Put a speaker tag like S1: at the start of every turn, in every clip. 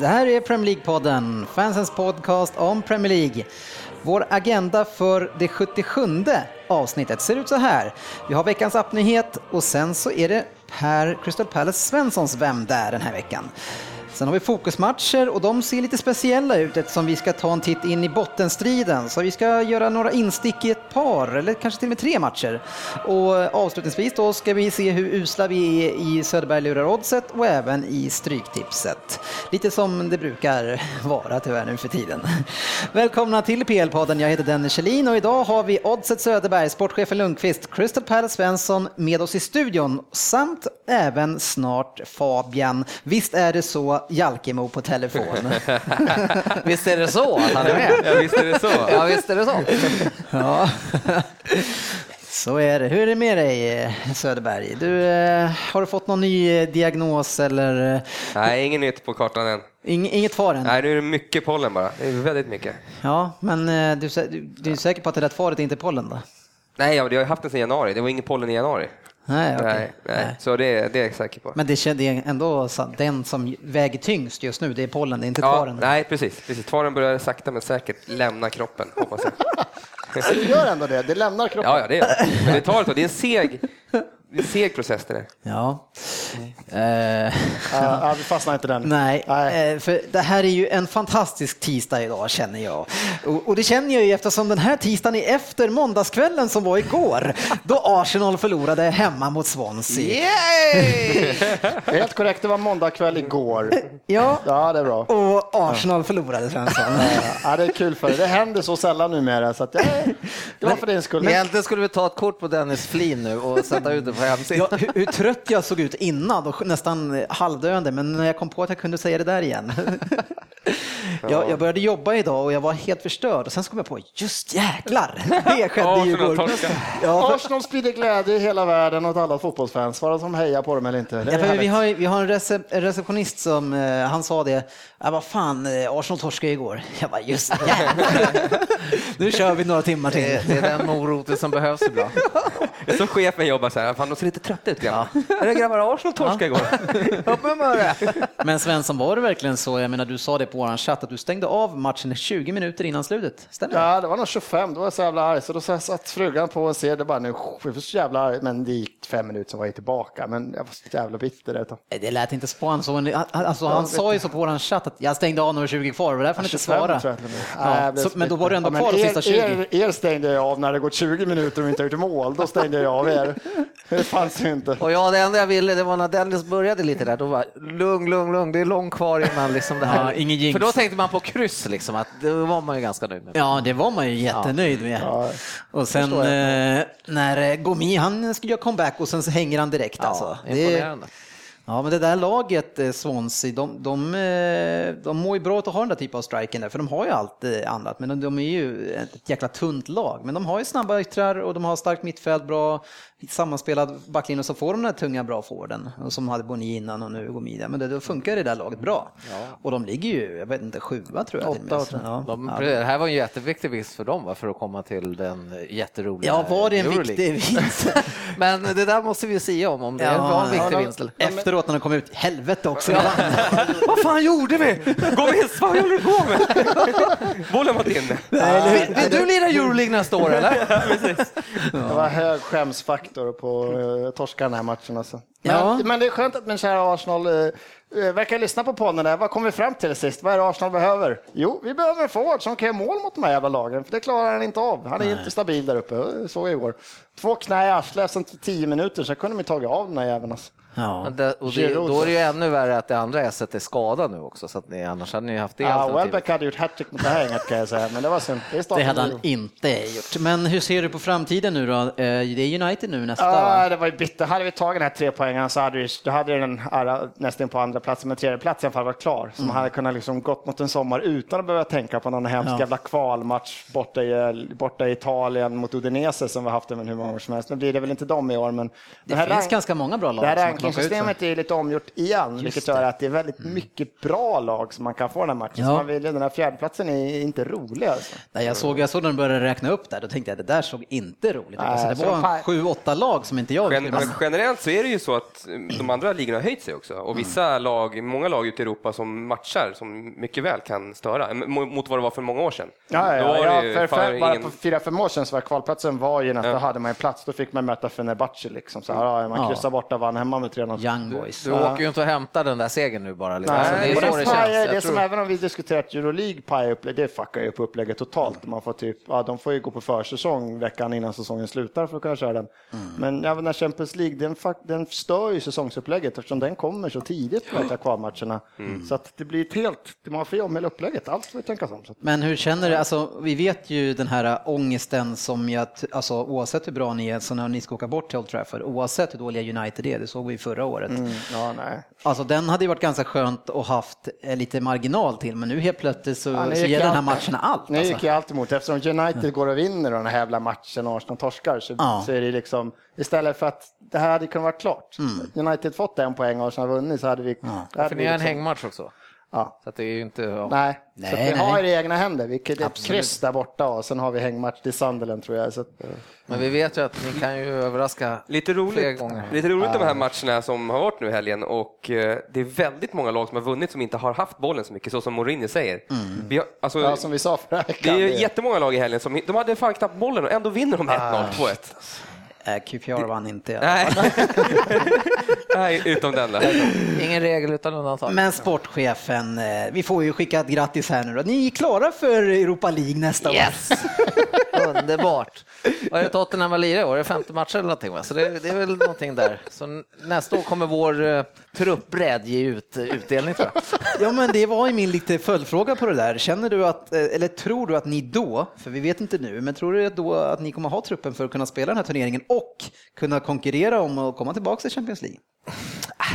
S1: Det här är Premier League-podden, fansens podcast om Premier League. Vår agenda för det 77 avsnittet ser ut så här. Vi har veckans appnyhet och sen så är det Per Crystal Palace Svenssons Vem där den här veckan. Sen har vi fokusmatcher och de ser lite speciella ut eftersom vi ska ta en titt in i bottenstriden. Så vi ska göra några instick i ett par, eller kanske till och med tre matcher. Och avslutningsvis då ska vi se hur usla vi är i Söderberg lurar oddset och även i Stryktipset. Lite som det brukar vara tyvärr nu för tiden. Välkomna till PL-podden, jag heter Dennis Kjellin och idag har vi Oddset Söderberg, sportchefen Lundqvist, Crystal Palace Svensson med oss i studion samt även snart Fabian. Visst är det så Jalkemo på telefon.
S2: visst är det så att han är med?
S3: Ja, visst är det så.
S2: Ja, visst är det så.
S1: ja. Så är det. Hur är det med dig Söderberg? Du, eh, har du fått någon ny diagnos eller?
S3: Nej, inget nytt på kartan än.
S1: Ing, inget far än?
S3: Nej, nu är det mycket pollen bara. Det är väldigt mycket.
S1: Ja, men eh, du, du, du är säker på att det rätt faret är inte pollen då?
S3: Nej, jag har haft det sedan januari. Det var ingen pollen i januari.
S1: Nej, okay.
S3: nej, nej. Så det, det är jag säker på.
S1: Men det är ändå den som väger tyngst just nu, det är pollen, det är inte
S3: ja,
S1: tvaren.
S3: Nej, precis. precis. Tvaren börjar sakta men säkert lämna kroppen, hoppas jag.
S4: Det gör ändå det, det lämnar kroppen.
S3: Ja, ja det gör det. Men det tar ett tag, det är en seg, en seg process det där.
S1: Ja.
S4: Mm. Uh, ja, vi fastnar inte den.
S1: Nej, nej, för det här är ju en fantastisk tisdag idag känner jag. Och, och, det känner jag ju eftersom den här tisdagen är efter måndagskvällen som var igår, då Arsenal förlorade hemma mot Swansea.
S4: Yay! Helt korrekt, det var måndagkväll igår.
S1: Ja,
S4: ja det är bra.
S1: Och Arsenal förlorade Svensson.
S4: Ja, det är kul för det. Det händer så sällan numera så att jag är glad för din skull.
S2: Egentligen skulle vi ta ett kort på Dennis Flin nu och sätta ut det på hemsidan.
S1: Ja, hur, hur trött jag såg ut innan, och nästan halvdöende, men när jag kom på att jag kunde säga det där igen. jag, jag, började jobba idag och jag var helt förstörd och sen kom jag på, just jäklar, det skedde ju igår.
S4: Ja, Arsenal sprider glädje i hela världen åt alla fotbollsfans, vara som hejar på dem eller inte.
S1: Ja, vi, har, vi har en recep receptionist som, uh, han sa det, ja, vad fan, uh, Arsenal torskade igår. Jag bara, just jävlar. nu kör vi några timmar till.
S2: Det, det är den moroten som behövs ibland.
S3: Så chefen jobbar så här, fan de ser lite trötta ut grabbar. Ja. Är det grabbar Arsenal torskade igår? Upp med det.
S1: Men Svensson, var det verkligen så, jag menar du sa det på vår chatt, att du stängde av matchen 20 minuter innan slutet? Stämmer det?
S4: Ja, det var nog 25, då var jag så jävla arg, så då satt frugan på och ser det bara nu, jag var så jävla arg, men det gick fem minuter så var jag tillbaka, men jag var så jävla bitter. Ett
S1: det lät inte så, alltså, han sa ju så på vår chatt att jag stängde av när det var 20 kvar, och därför han inte svara. Ja, så, men då var du ändå kvar de sista 20.
S4: Er, er stängde jag av när det gått 20 minuter och inte gjort mål, då stängde jag av er. Det fanns ju inte.
S2: Och ja, det enda jag ville, det var när Dennis började lite där, då var lugn, lugn, lugn, det är långt kvar innan liksom det här. Ja, ingen För då tänkte man på kryss, liksom, att det var man ju ganska nöjd med.
S1: Ja, det var man ju jättenöjd med. Ja, och sen eh, när Gomi, han skulle göra comeback och sen så hänger han direkt. Ja, alltså.
S2: imponerande. Det,
S1: Ja, men det där laget, eh, Swansea, de, de, eh, de mår ju bra att ha den där typen av striken där, för de har ju allt eh, annat, men de är ju ett jäkla tunt lag. Men de har ju snabba yttrar och de har starkt mittfält, bra sammanspelad backlinje, så får de den där tunga bra forwarden, som hade Boni innan och nu Gomida. Men det, då funkar det där laget bra. Ja. Och de ligger ju, jag vet inte, sjua tror jag.
S2: Åtta, ja. de, det här var en jätteviktig vinst för dem, va, för att komma till den jätteroliga
S1: Ja, var det en Euroleague. viktig vinst?
S2: men det där måste vi se om, om det ja, var en viktig vinst.
S1: Efteråt när de kom ut, helvete också.
S3: vad fan gjorde vi? Gå med, vad håller du på med? Bollen var.
S2: Nej, vill du lira Euroleague nästa år eller?
S4: Ja, precis. Det var hög skämsfaktor på uh, torska den här matchen alltså. Men, ja. men det är skönt att min kära Arsenal uh, verkar lyssna på podden där. Vad kom vi fram till sist? Vad är det Arsenal behöver? Jo, vi behöver en forward som kan göra mål mot de här jävla lagen, för det klarar han inte av. Han är Nej. inte stabil där uppe, såg jag igår. Två knä i arslet efter tio minuter, så kunde de tagit av den här jäveln. Alltså.
S2: Ja. Det, och det, då är det ju ännu värre att det andra S är skadad nu också, så att ni, annars hade ni haft det
S4: Ja, Welbeck hade gjort hattrick mot det här gänget kan jag säga, men det var synd.
S1: Det, det hade han inte gjort. Men hur ser du på framtiden nu då? Eh, det är United nu nästa.
S4: Ja, det var ju bitter. Hade vi tagit den här tre poängen så hade vi, då hade den nästan på andra plats, men tredje plats i alla fall varit klar. Så mm. man hade kunnat liksom gått mot en sommar utan att behöva tänka på någon hemsk ja. jävla kvalmatch borta i, borta i Italien mot Udinese som vi haft hur många år som helst. Nu blir det väl inte de i år, men
S1: det finns ganska många bra lag.
S4: Rankingsystemet är lite omgjort igen, Just vilket gör att det är väldigt mm. mycket bra lag som man kan få den här matchen. Ja. Så man vill, den här fjärdeplatsen är inte rolig. Alltså.
S1: Nej, jag, såg, jag såg när de började räkna upp där, då tänkte jag att det där såg inte roligt ut. Alltså, det var sju, åtta lag som inte jag
S3: Gen Generellt så är det ju så att de andra ligorna har höjt sig också och vissa mm. lag, många lag ute i Europa som matchar som mycket väl kan störa mot vad det var för många år sedan.
S4: Ja, ja, ja för, för, ingen... bara för fyra, fem år sedan så var kvalplatsen var ju nästan, ja. hade man en plats, då fick man möta Fenerbahce liksom. Så här, ja, man kryssar borta och vann hemma med 3-0.
S1: Young boys.
S2: Du, du åker ju inte och hämtar den där segern nu bara. Liksom.
S4: Nej, alltså, det är det, det känns. Det som även om vi diskuterat Euroleague pajar upp, det fuckar ju upp upplägget totalt. Man får typ, ja, de får ju gå på försäsong veckan innan säsongen slutar för att kunna köra den. Mm. Men även när Champions League, den, den stör ju säsongsupplägget eftersom den kommer så tidigt på kvalmatcherna. Mm. Så att det blir ett helt, man får om hela upplägget, allt får vi tänka om.
S1: Men hur känner du, alltså vi vet ju den här ångesten som jag, alltså oavsett hur bra ni är, så när ni ska åka bort till Old Trafford, oavsett hur dåliga United är, det såg vi förra året. Mm.
S4: Ja, nej.
S1: Alltså den hade ju varit ganska skönt att haft eh, lite marginal till, men nu helt plötsligt så, ja, så ger den här matchen allt.
S4: Nu alltså. gick jag alltid emot, eftersom United går och vinner den här jävla matchen och Arsenal torskar så, ja. så är det liksom, istället för att det här hade kunnat vara klart. Mm. United fått en poäng och Arsenal vunnit så hade vi...
S2: Ja. För ni har en liksom- hängmatch också? Ja. Så det är ju inte... Ja.
S4: Nej, nej, så vi nej. har i egna händer. Vi är ett kryss där borta och sen har vi hängmatch till Sunderland tror jag. Så att,
S2: Men vi vet ju att ni kan ju överraska
S3: lite roligt, fler gånger. Lite roligt de här matcherna som har varit nu i helgen och eh, det är väldigt många lag som har vunnit som inte har haft bollen så mycket, så som Mourinho säger.
S4: Mm. Vi har, alltså, ja, som vi sa förra
S3: veckan. Det är jättemånga lag i helgen som de hade fan knappt bollen och ändå vinner de 1-0, ah. 2-1.
S1: Äh, QPR vann inte.
S3: Nej. Nej, utom den där.
S2: Ingen regel utan undantag.
S1: Men sportchefen, eh, vi får ju skicka ett grattis här nu då. Ni är klara för Europa League nästa
S2: yes. år. Underbart. Vad är det Tottenham var lirar i år? Är det femte matchen eller någonting? Va? Så det, det, är väl någonting där. Så nästa år kommer vår uh, truppbredd ge ut uh, utdelning tror jag.
S1: Ja, men det var ju min lite följdfråga på det där. Känner du att, eller tror du att ni då, för vi vet inte nu, men tror du då att ni kommer ha truppen för att kunna spela den här turneringen och kunna konkurrera om att komma tillbaka till Champions League?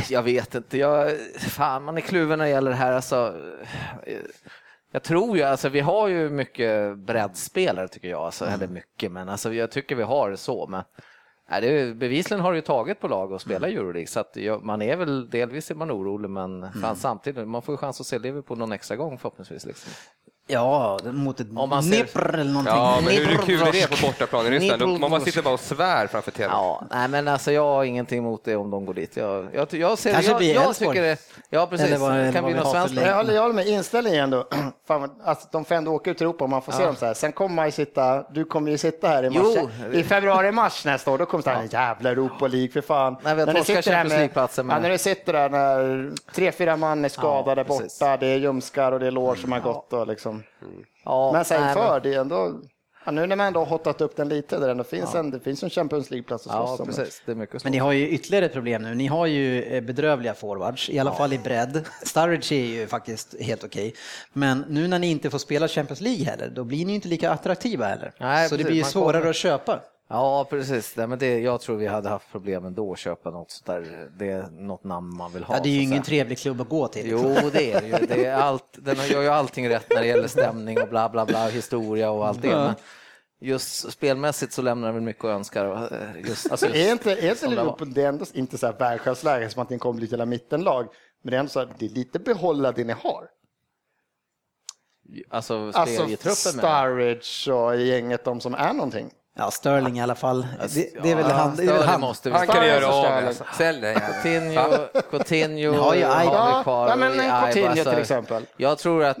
S2: Jag vet inte. Jag, fan, man är kluven när det gäller det här. Alltså, jag tror ju, alltså vi har ju mycket breddspelare tycker jag, alltså, mm. eller mycket, men alltså, jag tycker vi har det så. Men, nej, det, bevisligen har det ju tagit på lag att spela mm. Euroleague, så att jag, man är väl, delvis är man orolig, men mm. samtidigt, man får ju chans att se Liverpool någon extra gång förhoppningsvis. Liksom.
S1: Ja, mot ett Om man ser... Nipr eller någonting.
S3: Ja, men hur kul är det på bortaplan i Ryssland? Man bara sitter bara och svär framför tvn.
S2: Ja, nej, men alltså jag har ingenting emot det om de går dit. Jag, jag, jag ser, Kanske jag, blir jag tycker det, Ja, precis. Eller vad, det kan bli något svenskt.
S4: Jag håller, jag håller med inställningen ändå. Fan, alltså, de får ändå åka ut i Europa och man får ja. se dem så här. Sen kommer man ju sitta, du kommer ju sitta här i, mars, i februari-mars nästa år. Då kommer det här, jävla Europa League för fan.
S2: Nej, när, du sitter där med,
S4: ja, när du sitter där när tre, fyra man är skadade ja, borta, det är ljumskar och det är lår som har gått och liksom. Mm. Ja, men sen för, det är ändå Ja, nu när man ändå har hottat upp den lite, där det finns, ja. en, det finns en Champions League-plats att
S2: ja, precis. Det är mycket
S1: Men ni har ju ytterligare ett problem nu. Ni har ju eh, bedrövliga forwards, i alla ja. fall i bredd. Sturridge är ju faktiskt helt okej. Okay. Men nu när ni inte får spela Champions League heller, då blir ni inte lika attraktiva heller. Nej, Så precis. det blir ju svårare kommer... att köpa.
S2: Ja, precis. Nej, men det, jag tror vi hade haft problem ändå att köpa något sånt där, det är något namn man vill ha.
S1: Ja, det är ju ingen trevlig klubb att gå till.
S2: Jo, det är det ju. Det är allt, den gör ju allting rätt när det gäller stämning och bla bla bla, historia och allt det. Men just spelmässigt så lämnar den väl mycket att önska. Just,
S4: alltså, är inte, är inte Liverpool, det är ändå inte så här världsklassläge som att ni kommer bli till mittenlag, men det är ändå så att det är lite behålla det ni har.
S2: Alltså,
S4: alltså Sturridge och gänget, de som är någonting.
S1: Ja, Sterling i alla fall. Det, det är väl ja, han. Det är väl han.
S2: Måste
S3: vi. han kan göra av Sälj
S2: det. Coutinho, Coutinho har, ju vi kvar.
S4: Ja, men Coutinho till alltså, exempel.
S2: Jag tror att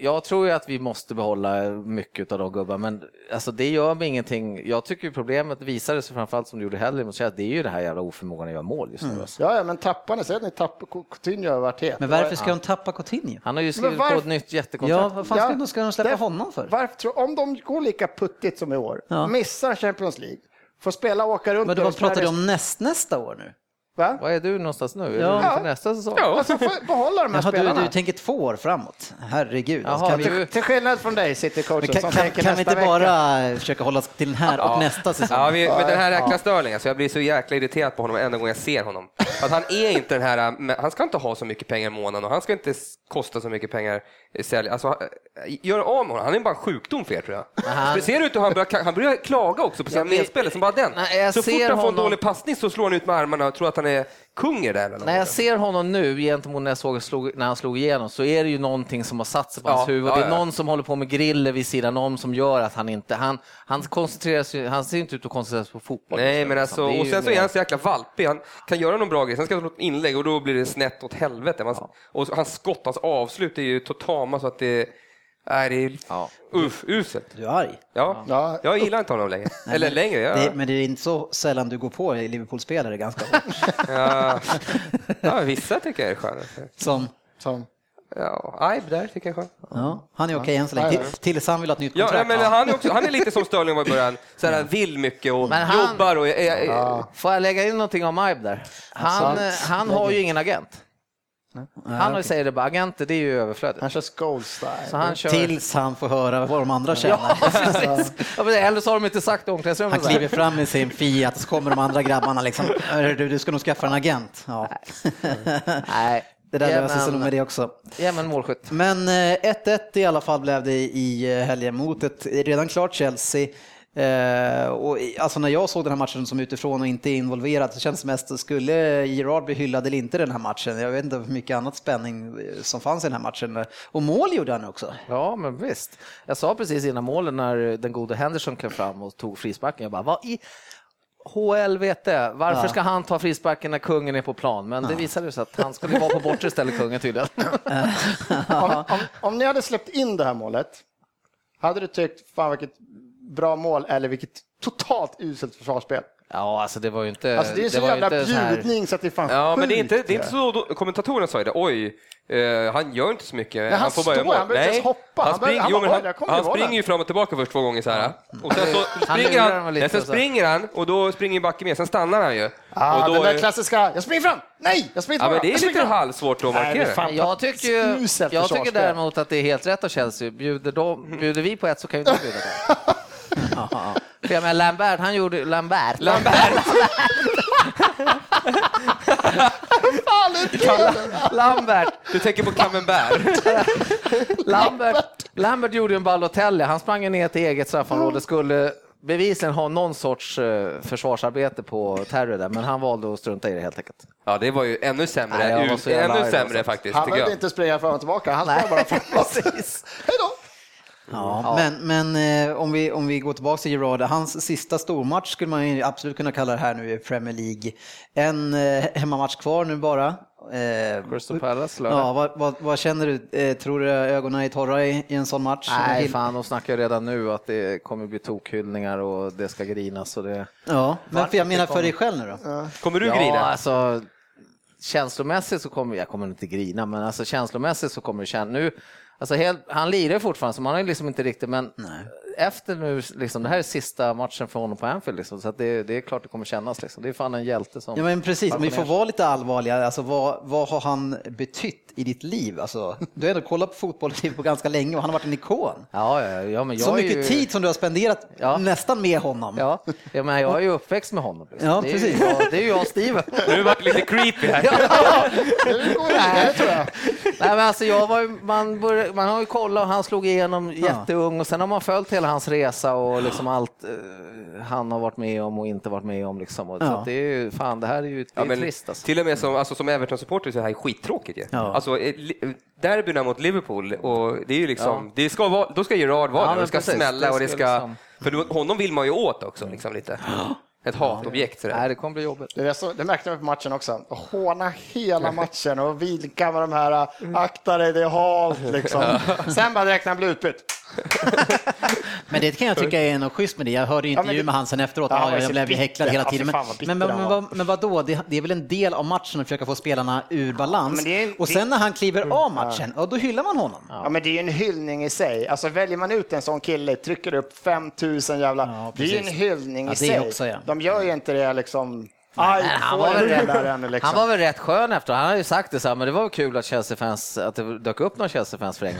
S2: jag tror ju att vi måste behålla mycket av de gubbarna, men alltså, det gör mig ingenting. Jag tycker problemet visade sig framförallt som du gjorde helgen mot det är ju det här jävla oförmågan att göra mål just nu. Mm.
S4: Alltså. Ja, ja, men tappar ni, säg att ni tappar Coutinho har varit het.
S1: Men varför ska de tappa Coutinho?
S2: Han har ju skrivit på ett nytt jättekontrakt.
S1: Ja, vad fan ska, ja, de, ska de släppa det, honom för?
S4: Varför, om de går lika puttigt som i år, ja. missar Champions League, får spela och åka runt.
S1: Men vad pratar du om näst, nästa år nu?
S4: Va?
S2: Vad är du någonstans nu? Är
S1: Ja.
S2: du inför nästa säsong?
S3: Ja.
S4: Alltså, får behålla de här
S1: Jaha, du,
S4: spelarna.
S1: du tänker två år framåt? Herregud.
S2: Jaha,
S1: kan vi,
S2: du-
S4: Till skillnad från dig, City-coachen,
S1: kan,
S4: som
S1: kan, kan vi inte
S4: vecka.
S1: bara försöka hålla oss till den här och nästa säsong?
S3: Ja, vi, men den här jäkla Störling, alltså jag blir så jäkla irriterad på honom varenda gång jag ser honom. Att han är inte den här, men han ska inte ha så mycket pengar i månaden och han ska inte kosta så mycket pengar i sälj. Alltså, han- gör av med honom, han är bara en sjukdom för er tror jag.
S2: han-
S3: ser ut hur han börjar, han börjar klaga också på sina
S2: vet-
S3: medspelare som bara den.
S2: Nej,
S3: så fort han får en
S2: honom-
S3: dålig passning så slår han ut med armarna och tror att han är kung i det eller
S2: När jag ser honom nu gentemot när, jag såg, slog, när han slog igenom så är det ju någonting som har satt sig på hans
S3: Ja,
S2: huvud.
S3: ja,
S2: Det är
S3: ja.
S2: någon som håller på med griller vid sidan om som gör att han inte... Han, han, koncentrerar sig, han ser inte ut att koncentrera sig på fotboll.
S3: Nej,
S2: nu,
S3: men
S2: liksom.
S3: alltså, och sen så är
S2: mer-
S3: han så jäkla valpig. Han kan göra någon bra grej, sen ska han slå ett inlägg och då blir det snett åt helvete. Man, Och hans skott, hans avslut är ju totala så att det, nej, det är
S2: Ja.
S3: uff, uselt.
S1: Du är arg.
S3: Ja.
S4: Ja.
S3: jag gillar inte honom längre. Eller längre, ja.
S1: Det, men det är inte så sällan du går på i Liverpool-spelare ganska hårt.
S3: ja. ja. Vissa tycker jag är sköna.
S1: Som,
S4: Som,
S3: Ja, Aib där tycker jag är skön.
S1: ja, han är okej än så länge.
S4: Ja, ja.
S1: Till- Tills han vill ha ett nytt
S3: Ja,
S1: kontrakt.
S3: men han, är också, han är lite som Sterling var i början, så här, vill mycket och
S2: Men han-
S3: jobbar och är, är,
S2: Får jag lägga in någonting om Ibe där? Han, eh, han har ju ingen agent. Han har ju säger det bara, agenter det är ju överflödigt.
S4: han kör gold style.
S2: Så han kör...
S1: Tills han får höra vad de andra känner.
S2: Ja, precis. Eller så har de inte sagt i
S1: Han
S2: omklädningsrummet. här.
S1: kliver fram med sin Fiat och så kommer de andra grabbarna liksom. "Hörru, Du, du ska nog skaffa en agent. Ja.
S2: Nej.
S1: Det där löser sig nog med det också.
S2: Ja, men målskytt.
S1: Men eh, 1-1 i alla fall blev det i eh, helgen mot ett redan klart Chelsea. Eh, och i- alltså när jag såg den här matchen som utifrån och inte involverad så känns det mest, skulle Gerard bli hyllad eller inte den här matchen? Jag vet inte hur mycket annat spänning eh, som fanns i den här matchen. Och mål gjorde han också.
S2: Ja, men visst. Jag sa precis innan målen när den gode Henderson klev fram och tog frisparken, jag bara, vad i HLVT, varför
S1: Ja.
S2: ska han ta frisparken när kungen är på plan? Men det visade sig att han skulle vara på bortre istället, kungen tydligen.
S4: om, om, om ni hade släppt in det här målet, hade du tyckt, fan vilket bra mål eller vilket totalt uselt försvarsspel?
S2: Ja, alltså det var ju inte...
S4: Alltså det är så
S2: var ju
S4: jävla
S2: inte så här-
S4: bjudning så att det är fan
S3: Ja, men det är inte,
S4: sjukt.
S3: det är inte så, då, kommentatorerna sa ju det, oj, eh, han gör inte så mycket.
S4: han
S3: får bara
S4: står, han behöver inte ens hoppa.
S3: Han,
S4: Han bara-
S3: springer,
S4: han
S3: jo, han, han
S4: bollen.
S3: springer ju fram och tillbaka först två gånger så här. Och sen så
S2: Han
S3: springer han, nej, sen
S2: och så.
S3: springer han och då springer backen med, sen stannar han ju.
S4: Ah,
S3: och då
S4: den där
S3: är-
S4: klassiska, jag springer fram, nej, jag springer
S3: Ja, men det är lite
S4: fram.
S3: halvsvårt att
S4: Nej, det
S3: markera.
S2: Jag tycker, ju, jag tycker däremot att det är helt rätt av Chelsea. Bjuder, de, bjuder vi på ett så kan ju de bjuda på. För jag menar, Lambert, han gjorde... Lambert?
S3: Lambert.
S2: Lambert!
S3: Du tänker på Camembert.
S2: Lambert, Lambert gjorde ju en Balotelli. Han sprang ner till eget straffområde, skulle bevisligen ha någon sorts eh, försvarsarbete på Terry där, men han valde att strunta i det helt enkelt.
S3: Ja, det var ju ännu sämre,
S2: Nej,
S3: ännu sämre
S2: alltså.
S3: faktiskt,
S4: Han behövde inte springa fram och tillbaka, han sprang bara framåt.
S2: precis.
S4: Hej då!
S1: Ja, Men, men eh, om, vi, om vi går tillbaka till Gerard, hans sista stormatch skulle man ju absolut kunna kalla det här nu i Premier League. En eh, hemmamatch kvar nu bara. Eh,
S2: Crystal Palace lördag.
S1: Ja, vad, vad, vad känner du? Eh, tror du ögonen är torra i, i en sån match?
S2: Nej, fan, de snackar ju redan nu att det kommer bli tokhyllningar och det ska grinas och det...
S1: Ja, men för jag menar för dig själv nu då?
S3: Kommer du
S2: Ja,
S3: grina?
S2: alltså känslomässigt så kommer, jag kommer inte grina, men alltså känslomässigt så kommer det känna, nu, alltså helt, han lirar fortfarande så man har ju liksom inte riktigt, men efter nu, liksom, det här är sista matchen för honom på Anfield liksom, så att det, det är klart det kommer kännas liksom. Det är fan en hjälte som...
S1: Ja men precis, om vi får vara lite allvarliga, alltså vad, vad har han betytt i ditt liv? Alltså, du har ändå kollat på fotboll på ganska länge och han har varit en ikon.
S2: Ja, ja, ja, men jag
S1: Så mycket
S2: ju...
S1: tid som du har spenderat
S2: Ja.
S1: nästan med honom.
S2: Ja, ja, men jag är ju uppväxt med honom. Liksom.
S1: Ja,
S2: det, är
S1: precis.
S2: Ju, jag- det är ju jag och Steven.
S3: Nu har det varit lite creepy här.
S4: Nu går det vidare tror jag.
S2: Nej, men alltså jag var, ju- man, började, man har ju kollat och han slog igenom jätteung och sen har man följt hela hans resa och liksom allt eh, han har varit med om och inte varit med om. Liksom. Och, så
S1: Ja.
S2: att det är ju, fan det här är ju det är
S3: Ja, men
S2: trist alltså.
S3: Till och med som, alltså, som Everton-supporter så är det här skittråkigt ju.
S1: Ja.
S3: Alltså, eh, li- derbyna mot Liverpool, och det är ju liksom, det ska vara, då ska Gerard vara
S2: Ja,
S3: där,
S2: men
S3: det ska
S2: precis.
S3: smälla
S2: Det
S3: och det
S2: ska
S3: ska...
S2: liksom-
S3: För då, honom vill man ju åt också, liksom lite. Ett hatobjekt sådär.
S2: Nej, det kommer bli jobbigt.
S4: Det, är så, det märkte man på matchen också. Håna hela matchen och vilka med de här akta dig, det är halt liksom. Sen bara direkt när han blev utbytt.
S1: Men det kan jag tycka är något schysst med det. Jag hörde ju
S4: Ja,
S1: intervju
S4: det-
S1: med han sen efteråt.
S4: Ja,
S1: Ja, jag blev
S4: bitter.
S1: häcklad hela
S4: Ja,
S1: tiden.
S4: fan
S1: Men, men, men, vad, men vadå? Det, det är väl en del av matchen att försöka få spelarna ur balans.
S4: det är-
S1: och sen när han kliver av matchen, ja, då hyllar man honom.
S4: Ja. men det är ju en hyllning i sig. Alltså väljer man ut en sån kille, trycker upp 5000 jävla...
S1: Ja,
S4: det är ju en hyllning
S1: Ja,
S4: i sig.
S1: också, ja.
S4: De gör ju inte det liksom Aj,
S2: han, var väl,
S4: ännu, liksom.
S2: han var väl rätt skön efter, han har ju sagt det så här, men det var kul att Chelsea-fans, att det dök upp några Chelsea-fans för en.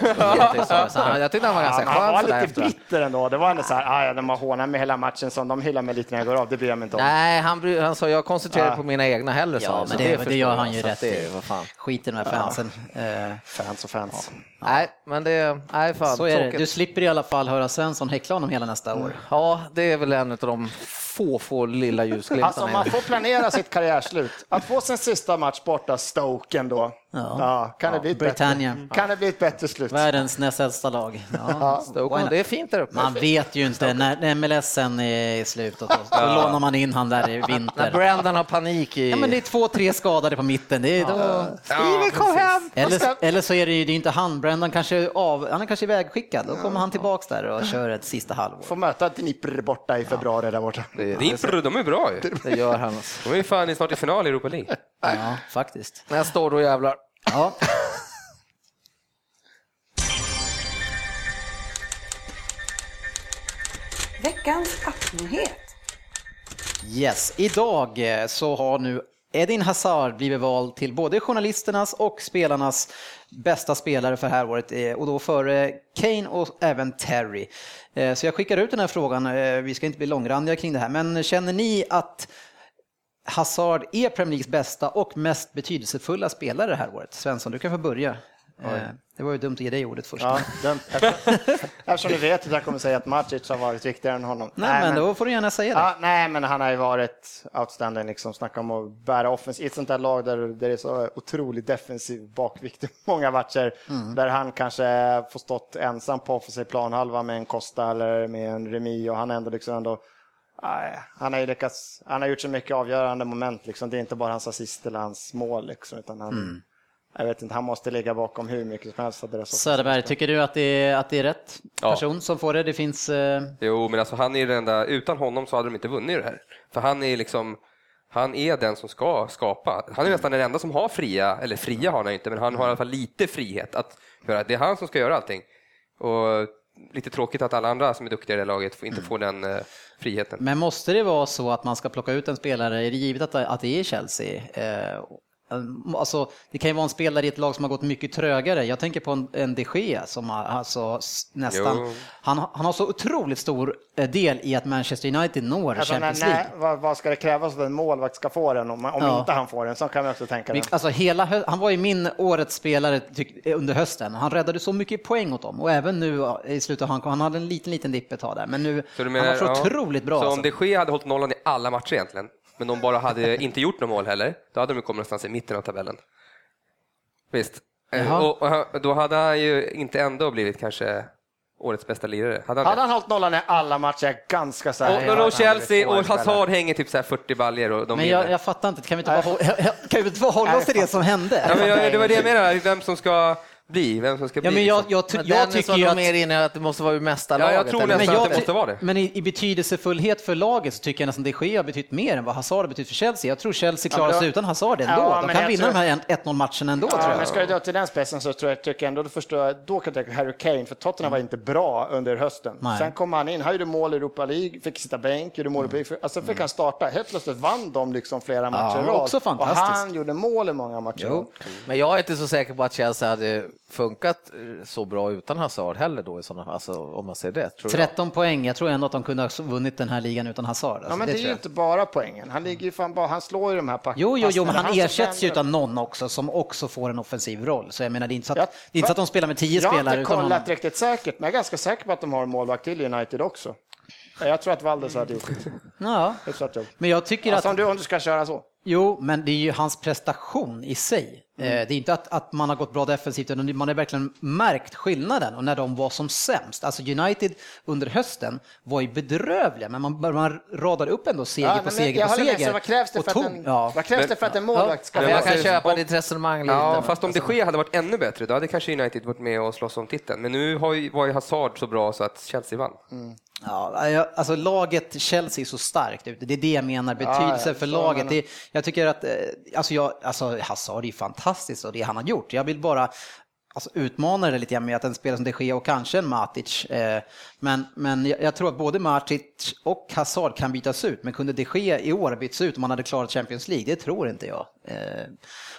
S2: Så han- Jag tyckte han var ganska
S4: Ja, men han var
S2: skön
S4: lite
S2: efteråt.
S4: bitter ändå. Det var ändå så här, ah, ja, de har hånat mig hela matchen, så de hyllar mig lite när jag går av. Det bryr jag mig inte om.
S2: Nej, han, han sa jag koncentrerar
S4: Ja.
S2: på mina egna hellre. sa
S1: Ja,
S2: så
S1: men det, men det
S2: förstår
S1: gör han ju
S2: så
S1: rätt
S2: det,
S1: i. Skit i de här fansen. Eh,
S4: Fans och fans.
S2: Nej, men det, nej fan,
S1: Så är det.
S2: tråkigt.
S1: Du slipper i alla fall höra Svensson häckla honom hela nästa år.
S2: Ja, det är väl en av de få, få lilla ljusglimtarna.
S4: Alltså man får planera sitt karriärslut. Att få sin sista match borta, Stoke ändå. Ja. kan, det bli ett
S1: Britannia.
S4: bättre, kan det bli ett bättre slut?
S1: Världens näst äldsta lag. Ja.
S2: Stoke, det är fint där uppe.
S1: Man vet ju inte när, när MLS sen är i slutet. Då, lånar man in han där i
S2: När
S1: vinter.
S2: Brandon har panik i...
S1: Ja, men det är två, tre skadade på mitten. Det är då...
S2: Steven, kom hem!
S1: Eller, eller så är det ju det är inte han, Brendan kanske av, han är kanske ivägskickad. Då kommer han tillbaks där och kör ett sista halvår.
S4: Får möta Dnipr borta i februari där borta.
S3: Dnipro, de är bra ju.
S2: det gör han.
S3: De är fan snart i final i Europa League.
S1: Ja, faktiskt.
S2: När jag står då jävlar.
S1: Ja.
S5: Veckans appnyhet.
S1: Yes, idag eh, så har nu Edin Hazard blivit vald till både journalisternas och spelarnas bästa spelare för det här året eh, och då före Kane och även Terry. Eh, Så jag skickar ut den här frågan, vi ska inte bli långrandiga kring det här, men känner ni att Hazard är Premier Leagues bästa och mest betydelsefulla spelare det här året? Svensson, du kan få börja. Eh, Det var ju dumt att ge dig ordet först.
S4: Ja, den, eftersom du vet att jag kommer säga att Macic har varit viktigare än honom.
S1: Nej, men då får du gärna säga det.
S4: Ja, nej, men han har ju varit outstanding, liksom. Snacka om att bära offensiv. I ett sånt där lag där, där det är så otroligt defensiv bakvikt i många matcher, där han kanske får stått ensam på offensiv planhalva med en Costa eller med en Remi och han ändå liksom ändå Nej, han har ju lyckats, han har gjort så mycket avgörande moment liksom. Det är inte bara hans assist eller hans mål liksom, utan han, jag vet inte, han måste ligga bakom hur mycket som helst.
S1: Söderberg, tycker du att det är, att det är rätt
S3: Ja.
S1: person som får det? Det finns... Eh,
S3: Jo, men alltså han är den enda, utan honom så hade de inte vunnit det här. För han är liksom, han är den som ska skapa. Han är nästan den enda som har fria, eller fria har han inte, men han har i alla fall lite frihet att göra. Det är han som ska göra allting. Och lite tråkigt att alla andra som är duktiga i det laget inte får den eh, friheten.
S1: Men måste det vara så att man ska plocka ut en spelare, är det givet att, att det är Chelsea? Eh, Alltså, det kan ju vara en spelare i ett lag som har gått mycket trögare. Jag tänker på en, en de Gea som har, alltså, nästan, han, han har så otroligt stor eh, del i att Manchester United når
S4: Alltså,
S1: Champions League.
S4: vad, vad ska det krävas för att en målvakt ska få den om, om
S1: Ja.
S4: inte han får den? Så kan man också tänka. Den.
S1: Alltså hela, han var ju min årets spelare tyck, under hösten. Han räddade så mycket poäng åt dem och även nu ja, i slutet, han, han hade en liten, liten dipp ett tag där. Men nu,
S3: Så du
S1: han var så
S3: ja.
S1: otroligt bra.
S3: Så
S1: alltså.
S3: om de Gea hade hållit nollan i alla matcher egentligen, men de bara hade inte gjort några mål heller, då hade de kommit någonstans i mitten av tabellen. Visst. Eh. Och, och då hade han ju inte ändå blivit kanske årets bästa lirare. Hade han
S4: Hade han hållit nollan i alla matcher, jag är ganska säker
S3: Och,
S4: på
S3: men
S4: att
S3: då
S4: han
S3: Chelsea och Hazard hänger typ så här 40 baljer och de
S1: Men jag, jag fattar inte, kan vi inte bara, kan vi inte bara hålla oss till det som hände?
S3: Ja, men jag, det var det jag menade, vem som ska bli, vem som ska bli.
S1: Ja, men jag,
S3: liksom.
S1: jag, ty-
S2: Men
S1: jag tycker
S2: var
S1: ju att...
S2: mer inne att det måste vara ur mesta
S3: Ja, jag
S2: laget,
S3: tror nästan
S1: Men,
S3: att det måste vara det.
S1: men i, i betydelsefullhet för laget så tycker jag nästan de Gea har betytt mer än vad Hazard har betytt för Chelsea. Jag tror Chelsea klarar sig utan Hazard ändå.
S4: Ja,
S1: de kan
S4: jag
S1: vinna
S4: tror-
S1: de här 1-0 matcherna ändå tror
S4: Ja,
S1: jag.
S4: men ska du dra till den spetsen så tror jag, tycker jag ändå, då förstår jag, då kan jag tänka Harry Kane, för Tottenham var inte bra under hösten.
S1: Nej.
S4: Sen kom han in, han gjorde mål i Europa League, fick sitta bänk, gjorde mål i Europa League, alltså fick han starta. Helt plötsligt vann de liksom flera matcher i rad.
S1: också
S4: Och
S1: fantastiskt.
S4: han gjorde mål i många matcher. rad.
S2: Men jag är inte så säker på att Chelsea hade funkat eh, så bra utan Hazard heller då i sådana fall, alltså, om man ser det. Tror jag.
S1: 13 poäng, jag tror ändå att de kunde ha vunnit den här ligan utan Hazard. Alltså,
S4: Ja, men det, är
S1: tror
S4: ju
S1: jag.
S4: inte bara poängen. Han ligger ju fan bara, han slår ju de här pack-
S1: Jo, jo, jo, men han
S4: som
S1: ersätts ju utan någon också som också får en offensiv roll. Så jag menar, det är inte så att,
S4: Ja,
S1: det är inte så att de spelar med 10
S4: Jag har
S1: spelare
S4: inte kollat riktigt säkert, men jag är ganska säker på att de har en målvakt till United också. Jag tror att Valdes hade gjort ett
S1: Ja, men jag tycker
S4: Alltså
S1: att...
S4: om du, om du ska köra så.
S1: Jo, men det är ju hans prestation i sig. Eh, Det är inte att, att man har gått bra defensivt, utan man har verkligen märkt skillnaden och när de var som sämst. Alltså United under hösten var ju bedrövliga, men man, man radade upp ändå seger
S4: Ja,
S1: på seger på
S4: med,
S1: seger.
S4: vad krävs det för att en,
S1: ja.
S4: vad krävs det för att en målvakt ska vara
S2: jag kan köpa ditt resonemang lite.
S3: Ja, fast om de Gea hade varit ännu bättre, då hade kanske United varit med och slåss om titeln. Men nu har ju, var ju Hazard så bra så att Chelsea vann.
S1: Ja, jag- alltså laget Chelsea är så starkt ute, det är det jag menar, betydelsen
S4: ja,
S1: för laget.
S4: menar
S1: Det, jag tycker att, eh, alltså, jag, alltså Hazard är fantastiskt och det han har gjort. Jag vill bara alltså, utmanar det lite grann med att en spelare som de Gea och kanske en Matic. Eh, men men jag, jag, tror att både Matic och Hazard kan bytas ut. Men kunde de Gea i år byts ut om man hade klarat Champions League? Det tror inte jag. Eh,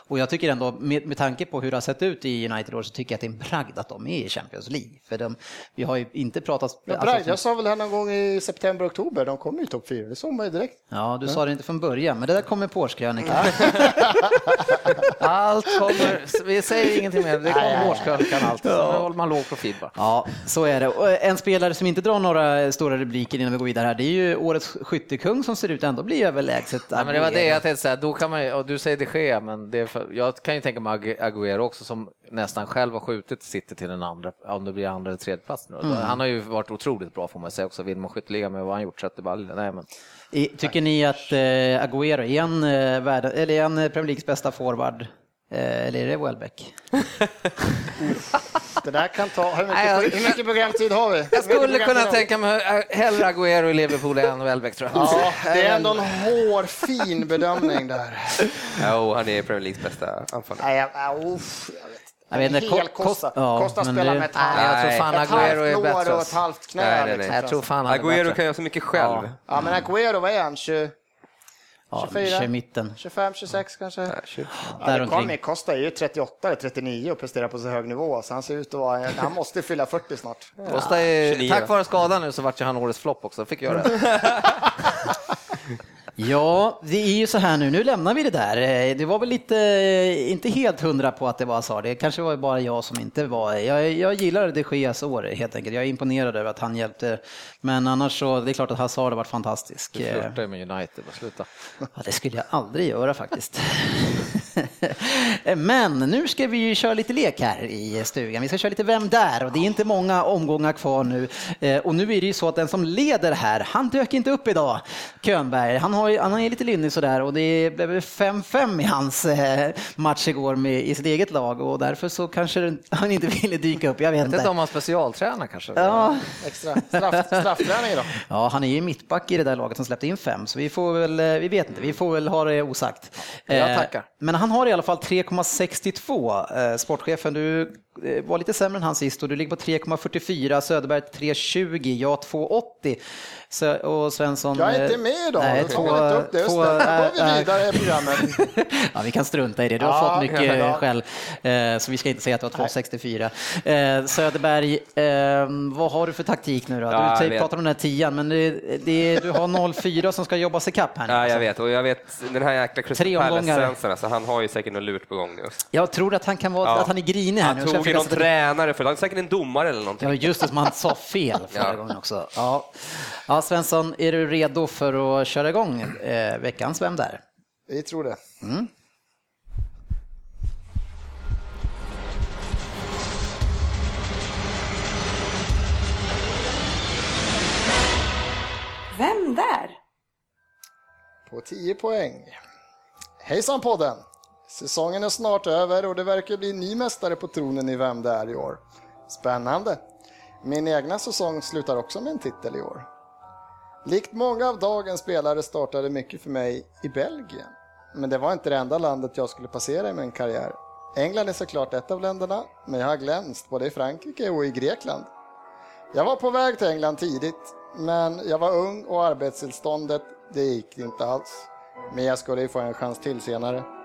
S1: och jag tycker ändå, med, med tanke på hur det har sett ut i United år, så tycker jag att det är en bragd att de är i Champions League. För de, vi har ju inte pratat...
S4: Ja, bragd, alltså, jag sa väl här någon gång i september, oktober, de kommer i topp fyra, det såg man ju direkt.
S1: Ja, du ja. sa det inte från början, men det där kommer på årskrönikan.
S2: allt kommer, vi säger ingenting mer, det kommer på årskrönikan allt. Så ja. håller man låg profil bara.
S1: Ja, så är det. Och en spelare som inte drar några stora rubriker innan vi går vidare här, det är ju årets skyttekung som ser ut ändå bli överlägset.
S2: Ja, men det var det jag tänkte säga, då kan man och du säger det sker, men det för, jag kan ju tänka mig Agüero också som nästan själv har skjutit City till den andra, om det blir andra eller tredje plats nu. Mm. Han har ju varit otroligt bra får man säga också, vinner man skytteligan med vad han gjort, så att det bara, nej men
S1: Tycker ni att eh, Agüero är en, eh, världen, eller en Premier Leagues bästa forward? Eh, eller är det Welbeck?
S4: det där kan ta... Hur mycket, hur mycket programtid har vi?
S2: Jag skulle kunna tänka mig hellre Agüero i Liverpool än Welbeck tror jag.
S4: Ja, det är ändå en hårfin bedömning där.
S3: Jo, han är Premier Leagues bästa anfallare.
S4: Jag vet inte, Hel Costa, ja, spelar med ett,
S2: nej, jag tror fan
S4: ett
S2: Agüero
S4: är bättre. och ett halvt knä. Nej, nej,
S2: nej. Jag tror fan
S3: Agüero kan göra så mycket själv. Ja,
S4: ja men Agüero, vad är han? 20,
S1: ja, 24? mitten.
S4: 25, 26 kanske? Ja, 20. Ja, Costa är ju 38 eller 39 och presterar på så hög nivå, så han ser ut att vara, han måste fylla 40 snart.
S2: Costa är, tack vare skadan nu så vart ju han årets flopp också, fick göra det.
S1: Ja, det är ju så här nu, nu lämnar vi det där. Eh, det var väl lite, eh, inte helt hundra på att det var Hazard, det kanske var bara jag som inte var. Jag, jag gillar de Geas år helt enkelt, jag är imponerad över att han hjälpte. Men annars så, det är klart att Hazard har varit fantastisk.
S2: Du flörtar med United, sluta.
S1: Ja, det skulle jag aldrig göra faktiskt. Men nu ska vi ju köra lite lek här i stugan. Vi ska köra lite Vem där? Och det är inte många omgångar kvar nu. Eh, och nu är det ju så att den som leder här, han dök inte upp idag, Könberg. Han, har, han är lite lynnig sådär och det blev 5-5 i hans eh, match igår med, i sitt eget lag och därför så kanske han inte ville dyka upp. Jag vet inte.
S2: om han specialtränar kanske?
S4: Ja. Extra straff, straffträning då?
S1: Ja, han är ju mittback i det där laget som släppte in fem, så vi får väl, eh, vi vet inte, vi får väl ha det osagt.
S2: Jag tackar.
S1: Men han han har i alla fall 3,62. Eh, sportchefen, du var lite sämre än han sist och du ligger på 3,44. Söderberg 3,20. Jag 2,80. Så, och Svensson...
S4: Jag är inte med idag. Nej, två, inte det. Två, Just det. Då går vi vidare i programmet.
S1: ja, vi kan strunta i det. Du har ja, fått mycket ja. själv. Eh, så vi ska inte säga att du har 2,64. Eh, Söderberg, eh, vad har du för taktik nu då? Ja, du pratar om den här tian, men det, det, du har 0,4 som ska jobbas ikapp här
S3: nu. Ja, jag alltså. vet. Och jag vet den här jäkla Crystal Palace-svensson, alltså, han har ju säkert något lurt på gång nu.
S1: Jag tror att han kan vara, ja. att han är grinig här
S3: han nu. Tog någon tränare för, säkert en domare eller någonting.
S1: Ja, just det, som han sa fel förra gången också. Ja. Ja, Svensson, är du redo för att köra igång eh, veckans Vem där?
S4: Vi tror det. Mm.
S5: Vem där?
S4: På 10 poäng. Hejsan podden! Säsongen är snart över och det verkar bli ny mästare på tronen i Vem det är i år. Spännande! Min egna säsong slutar också med en titel i år. Likt många av dagens spelare startade mycket för mig i Belgien. Men det var inte det enda landet jag skulle passera i min karriär. England är såklart ett av länderna, men jag har glänst både i Frankrike och i Grekland. Jag var på väg till England tidigt, men jag var ung och arbetstillståndet, det gick inte alls. Men jag skulle ju få en chans till senare.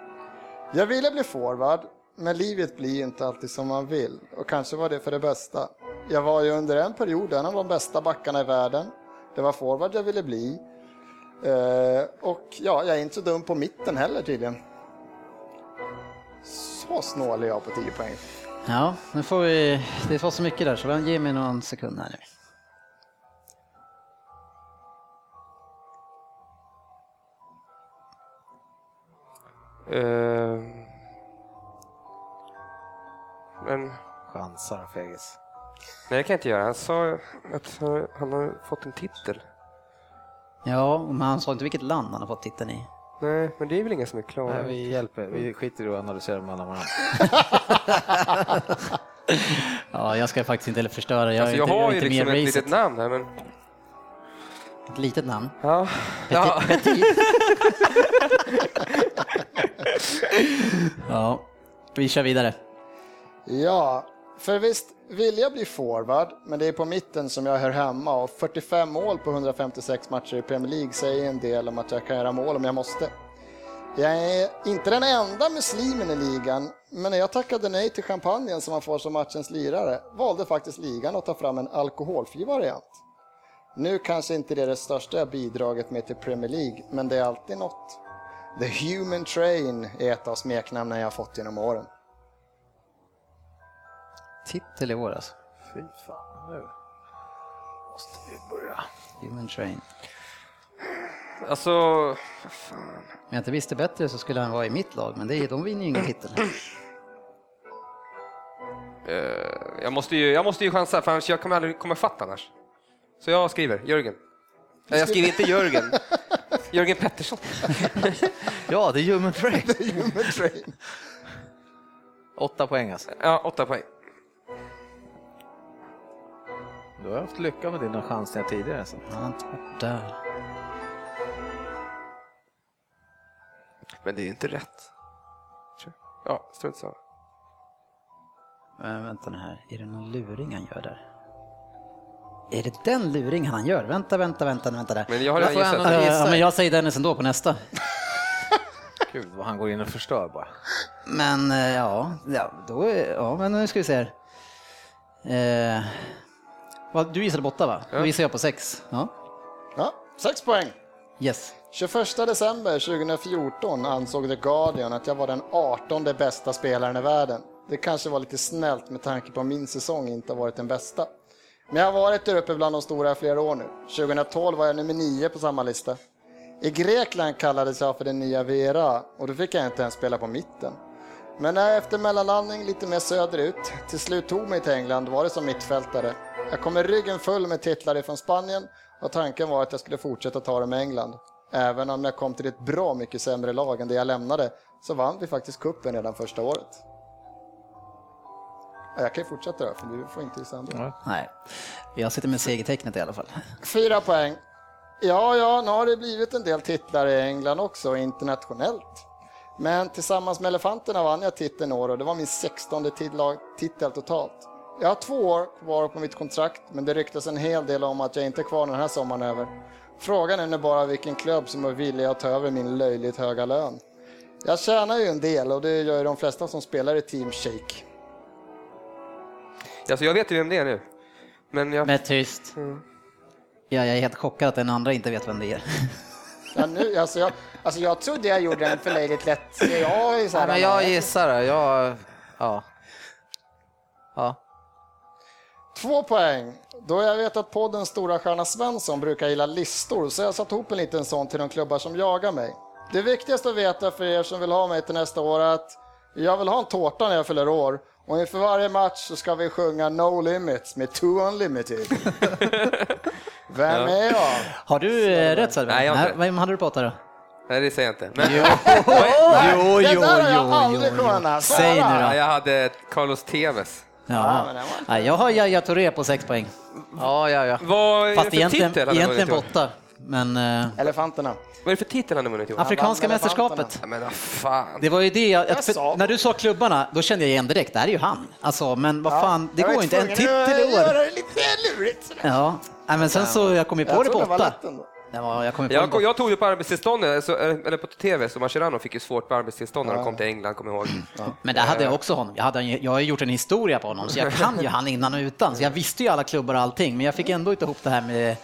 S4: Jag ville bli forward, men livet blir inte alltid som man vill och kanske var det för det bästa. Jag var ju under en period en av de bästa backarna i världen det var forward jag ville bli. Eh, och ja, jag är inte så dum på mitten heller tydligen. Så snål är jag på 10 poäng.
S1: Ja, nu får vi, det var så mycket där så ge mig någon sekund här nu.
S3: Uh, men...
S2: Chansar, fegis.
S3: Nej, det kan jag inte göra. Han sa att han har fått en titel.
S1: Ja, men han sa inte vilket land han har fått titeln i.
S3: Nej, men det är väl ingen som är klar.
S2: Nej, vi hjälper. Vi skiter i att analysera mellan varandra.
S1: ja, jag ska faktiskt inte förstöra.
S3: Jag, alltså, jag har ju liksom ett litet namn här, men...
S1: Ett litet namn?
S3: Ja.
S1: Petit. ja. ja, vi kör vidare.
S4: Ja, för visst vill jag bli forward, men det är på mitten som jag hör hemma och 45 mål på 156 matcher i Premier League säger en del om att jag kan göra mål om jag måste. Jag är inte den enda muslimen i ligan, men när jag tackade nej till champagnen som man får som matchens lirare valde faktiskt ligan att ta fram en alkoholfri variant. Nu kanske inte det är det största jag bidragit med till Premier League, men det är alltid något. The Human Train är ett av smeknamnen jag har fått genom åren.
S1: Titel i år alltså.
S2: Fy fan, nu måste vi börja.
S1: Human Train.
S3: Alltså,
S1: Om jag inte visste bättre så skulle han vara i mitt lag, men det, är- de vinner ju ingen titel.
S3: eh, jag, måste ju, jag måste ju chansa, för annars jag kommer aldrig komma fatt annars. Så jag skriver Jörgen. Nej, jag skriver inte Jörgen. Jörgen Pettersson.
S2: Ja, det är Human Train.
S4: Human Train.
S2: Åtta poäng alltså.
S3: Ja, åtta poäng.
S2: Du har haft lycka med dina chansningar tidigare. Alltså.
S1: Varit där.
S3: Men det är inte rätt. Ja, strunt samma.
S1: Men vänta nu här, är det någon luring han gör där? Är det den luringen han gör? Vänta, vänta, vänta, vänta där.
S3: Men jag har
S2: Jag
S3: redan gissat.
S2: ändå-
S1: Ja, ja, men jag säger Dennis ändå på nästa.
S2: Gud vad han går in och förstör bara.
S1: Men eh, ja, ja, då ja men nu ska vi se här. Eh, vad, du gissade på åtta va? Då gissar jag på sex. Ja.
S4: Ja, sex poäng.
S1: Yes.
S4: 21 december 2014 ansåg The Guardian att jag var den 18 bästa spelaren i världen. Det kanske var lite snällt med tanke på att min säsong inte har varit den bästa. Men jag har varit där uppe bland de stora i flera år nu. 2012 var jag nummer nio på samma lista. I Grekland kallades jag för den nya Vera och då fick jag inte ens spela på mitten. Men när jag efter mellanlandning lite mer söderut till slut tog mig till England var det som mittfältare. Jag kom med ryggen full med titlar ifrån Spanien och tanken var att jag skulle fortsätta ta dem med England. Även om jag kom till ett bra mycket sämre lag än det jag lämnade så vann vi faktiskt kuppen redan första året. Ja, Jag kan ju fortsätta då, för du får inte gissa ändå.
S1: Nej, jag sitter med segertecknet i alla fall.
S4: Fyra poäng. Ja, ja, nu har det blivit en del titlar i England också, internationellt. Men tillsammans med Elefanterna vann jag titeln år och det var min 16 titla- titel totalt. Jag har två år kvar på mitt kontrakt, men det ryktas en hel del om att jag inte är kvar den här sommaren över. Frågan är nu bara vilken klubb som är villig att ta över min löjligt höga lön. Jag tjänar ju en del och det gör ju de flesta som spelar i Team Shake.
S3: Alltså, jag vet ju vem det är nu. Men jag...
S1: Men tyst. Ja, jag är helt chockad att den andra inte vet vem det är.
S4: Ja, nu, alltså, jag, alltså jag trodde jag gjorde den för löjligt lätt. Jag är så här,
S2: Ja, men jag gissar det. Jag, ja. Ja.
S4: Två poäng. Då jag vet att poddens stora stjärna Svensson brukar gilla listor så jag satt ihop en liten sån till de klubbar som jagar mig. Det viktigaste att veta för er som vill ha mig till nästa år är att jag vill ha en tårta när jag fyller år och inför varje match så ska vi sjunga No Limits med Two Unlimited. Vem är jag?
S1: Har du eh, rätt Söderberg?
S3: Nej, jag har inte.
S1: Vem hade du på åtta då?
S3: Nej, det säger jag inte. Men,
S1: Jo,
S4: det
S1: jo,
S4: där har jag
S1: jo,
S4: aldrig
S1: jo, jo.
S4: kunnat.
S1: Säg nu
S3: ja,
S1: då.
S3: jag hade Carlos Tevez.
S1: Ja.
S4: men den var-
S1: Nej, jag har Yahya Touré på sex poäng.
S2: Ja, ja, ja.
S3: Vad är
S1: Fast
S3: det för
S1: egentligen,
S3: titel
S1: egentligen på
S3: i år?
S1: åtta. Men eh,
S4: Elefanterna.
S3: Vad är det för titel han har vunnit i år?
S1: Afrikanska mästerskapet.
S3: Ja, men fan.
S1: Det var ju det, jag,
S4: Jag
S1: för när du sa klubbarna, då kände jag igen direkt, det här är ju han. Alltså, men vad fan, det går inte, en titel i
S4: göra
S1: år.
S4: det lite lurigt.
S1: Ja, Nej, men sen så, jag kom ju på
S4: Jag
S1: det på åtta. Ja, jag ju
S3: Jag,
S1: på
S3: jag tog det på arbetstillståndet, så, eller på TV, så Mascherano fick ju svårt på arbetstillstånd när de kom till England, kommer jag ihåg.
S1: Men där hade jag också honom. Jag, hade, jag har ju gjort en historia på honom, så jag kan ju han innan och utan. Så jag visste ju alla klubbar och allting, men jag fick ändå inte ihop det här med...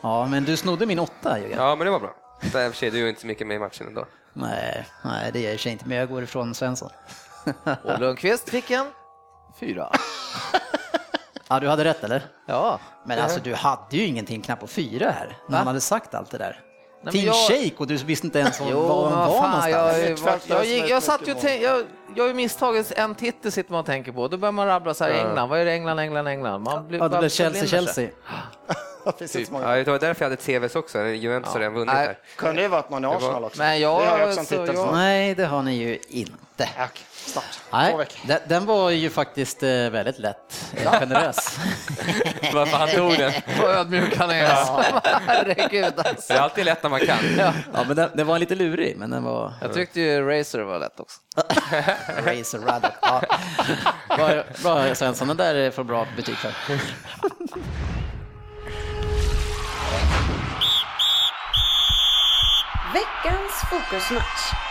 S1: Ja, men du snodde min åtta Jörgen.
S3: Ja, men det var bra. Så, I och för sig, du är inte så mycket med i matchen ändå.
S1: Nej, nej, det gör jag inte, men jag går ifrån Svensson.
S2: Och Lundqvist fick en fyra.
S1: Ja, du hade rätt eller?
S2: Ja.
S1: Men alltså du hade ju ingenting knappt på fyra här, när han hade sagt allt det där.
S2: men
S1: Team
S2: jag-
S1: Shake och du visste inte ens var,
S2: Jo,
S1: var någonstans.
S2: jag,
S4: är
S2: satt ju tänkte, jag, jag har ju misstagit en titel sitter man och tänker på. Då börjar man rabbla så här, England, vad är det England, England, England? Man blir,
S1: Ja, det blev. Chelsea, Chelsea.
S4: finns inte så många.
S3: Ja, det var därför jag hade TVs också, Juventus har redan vunnit
S2: Nej.
S3: här.
S4: Kunde ju varit någon i
S3: var-
S4: Arsenal också.
S2: Men jag-
S4: det har jag också en titel
S2: jag-.
S1: Nej, det har ni ju inte.
S4: Ja. Två
S1: Nej, den, den var ju faktiskt eh, väldigt lätt. Eh, Generös.
S3: Varför han tog den.
S2: Vad ödmjuk han är. Herregud alltså.
S3: Det är alltid lätt när man kan.
S1: ja, men den, den var lite lurig, men den var
S2: Jag tyckte ju Racer var lätt också.
S1: Razor Ruddock. Ja. Bra, bra Svensson, den där får bra betyg för.
S5: Veckans fokusmatch.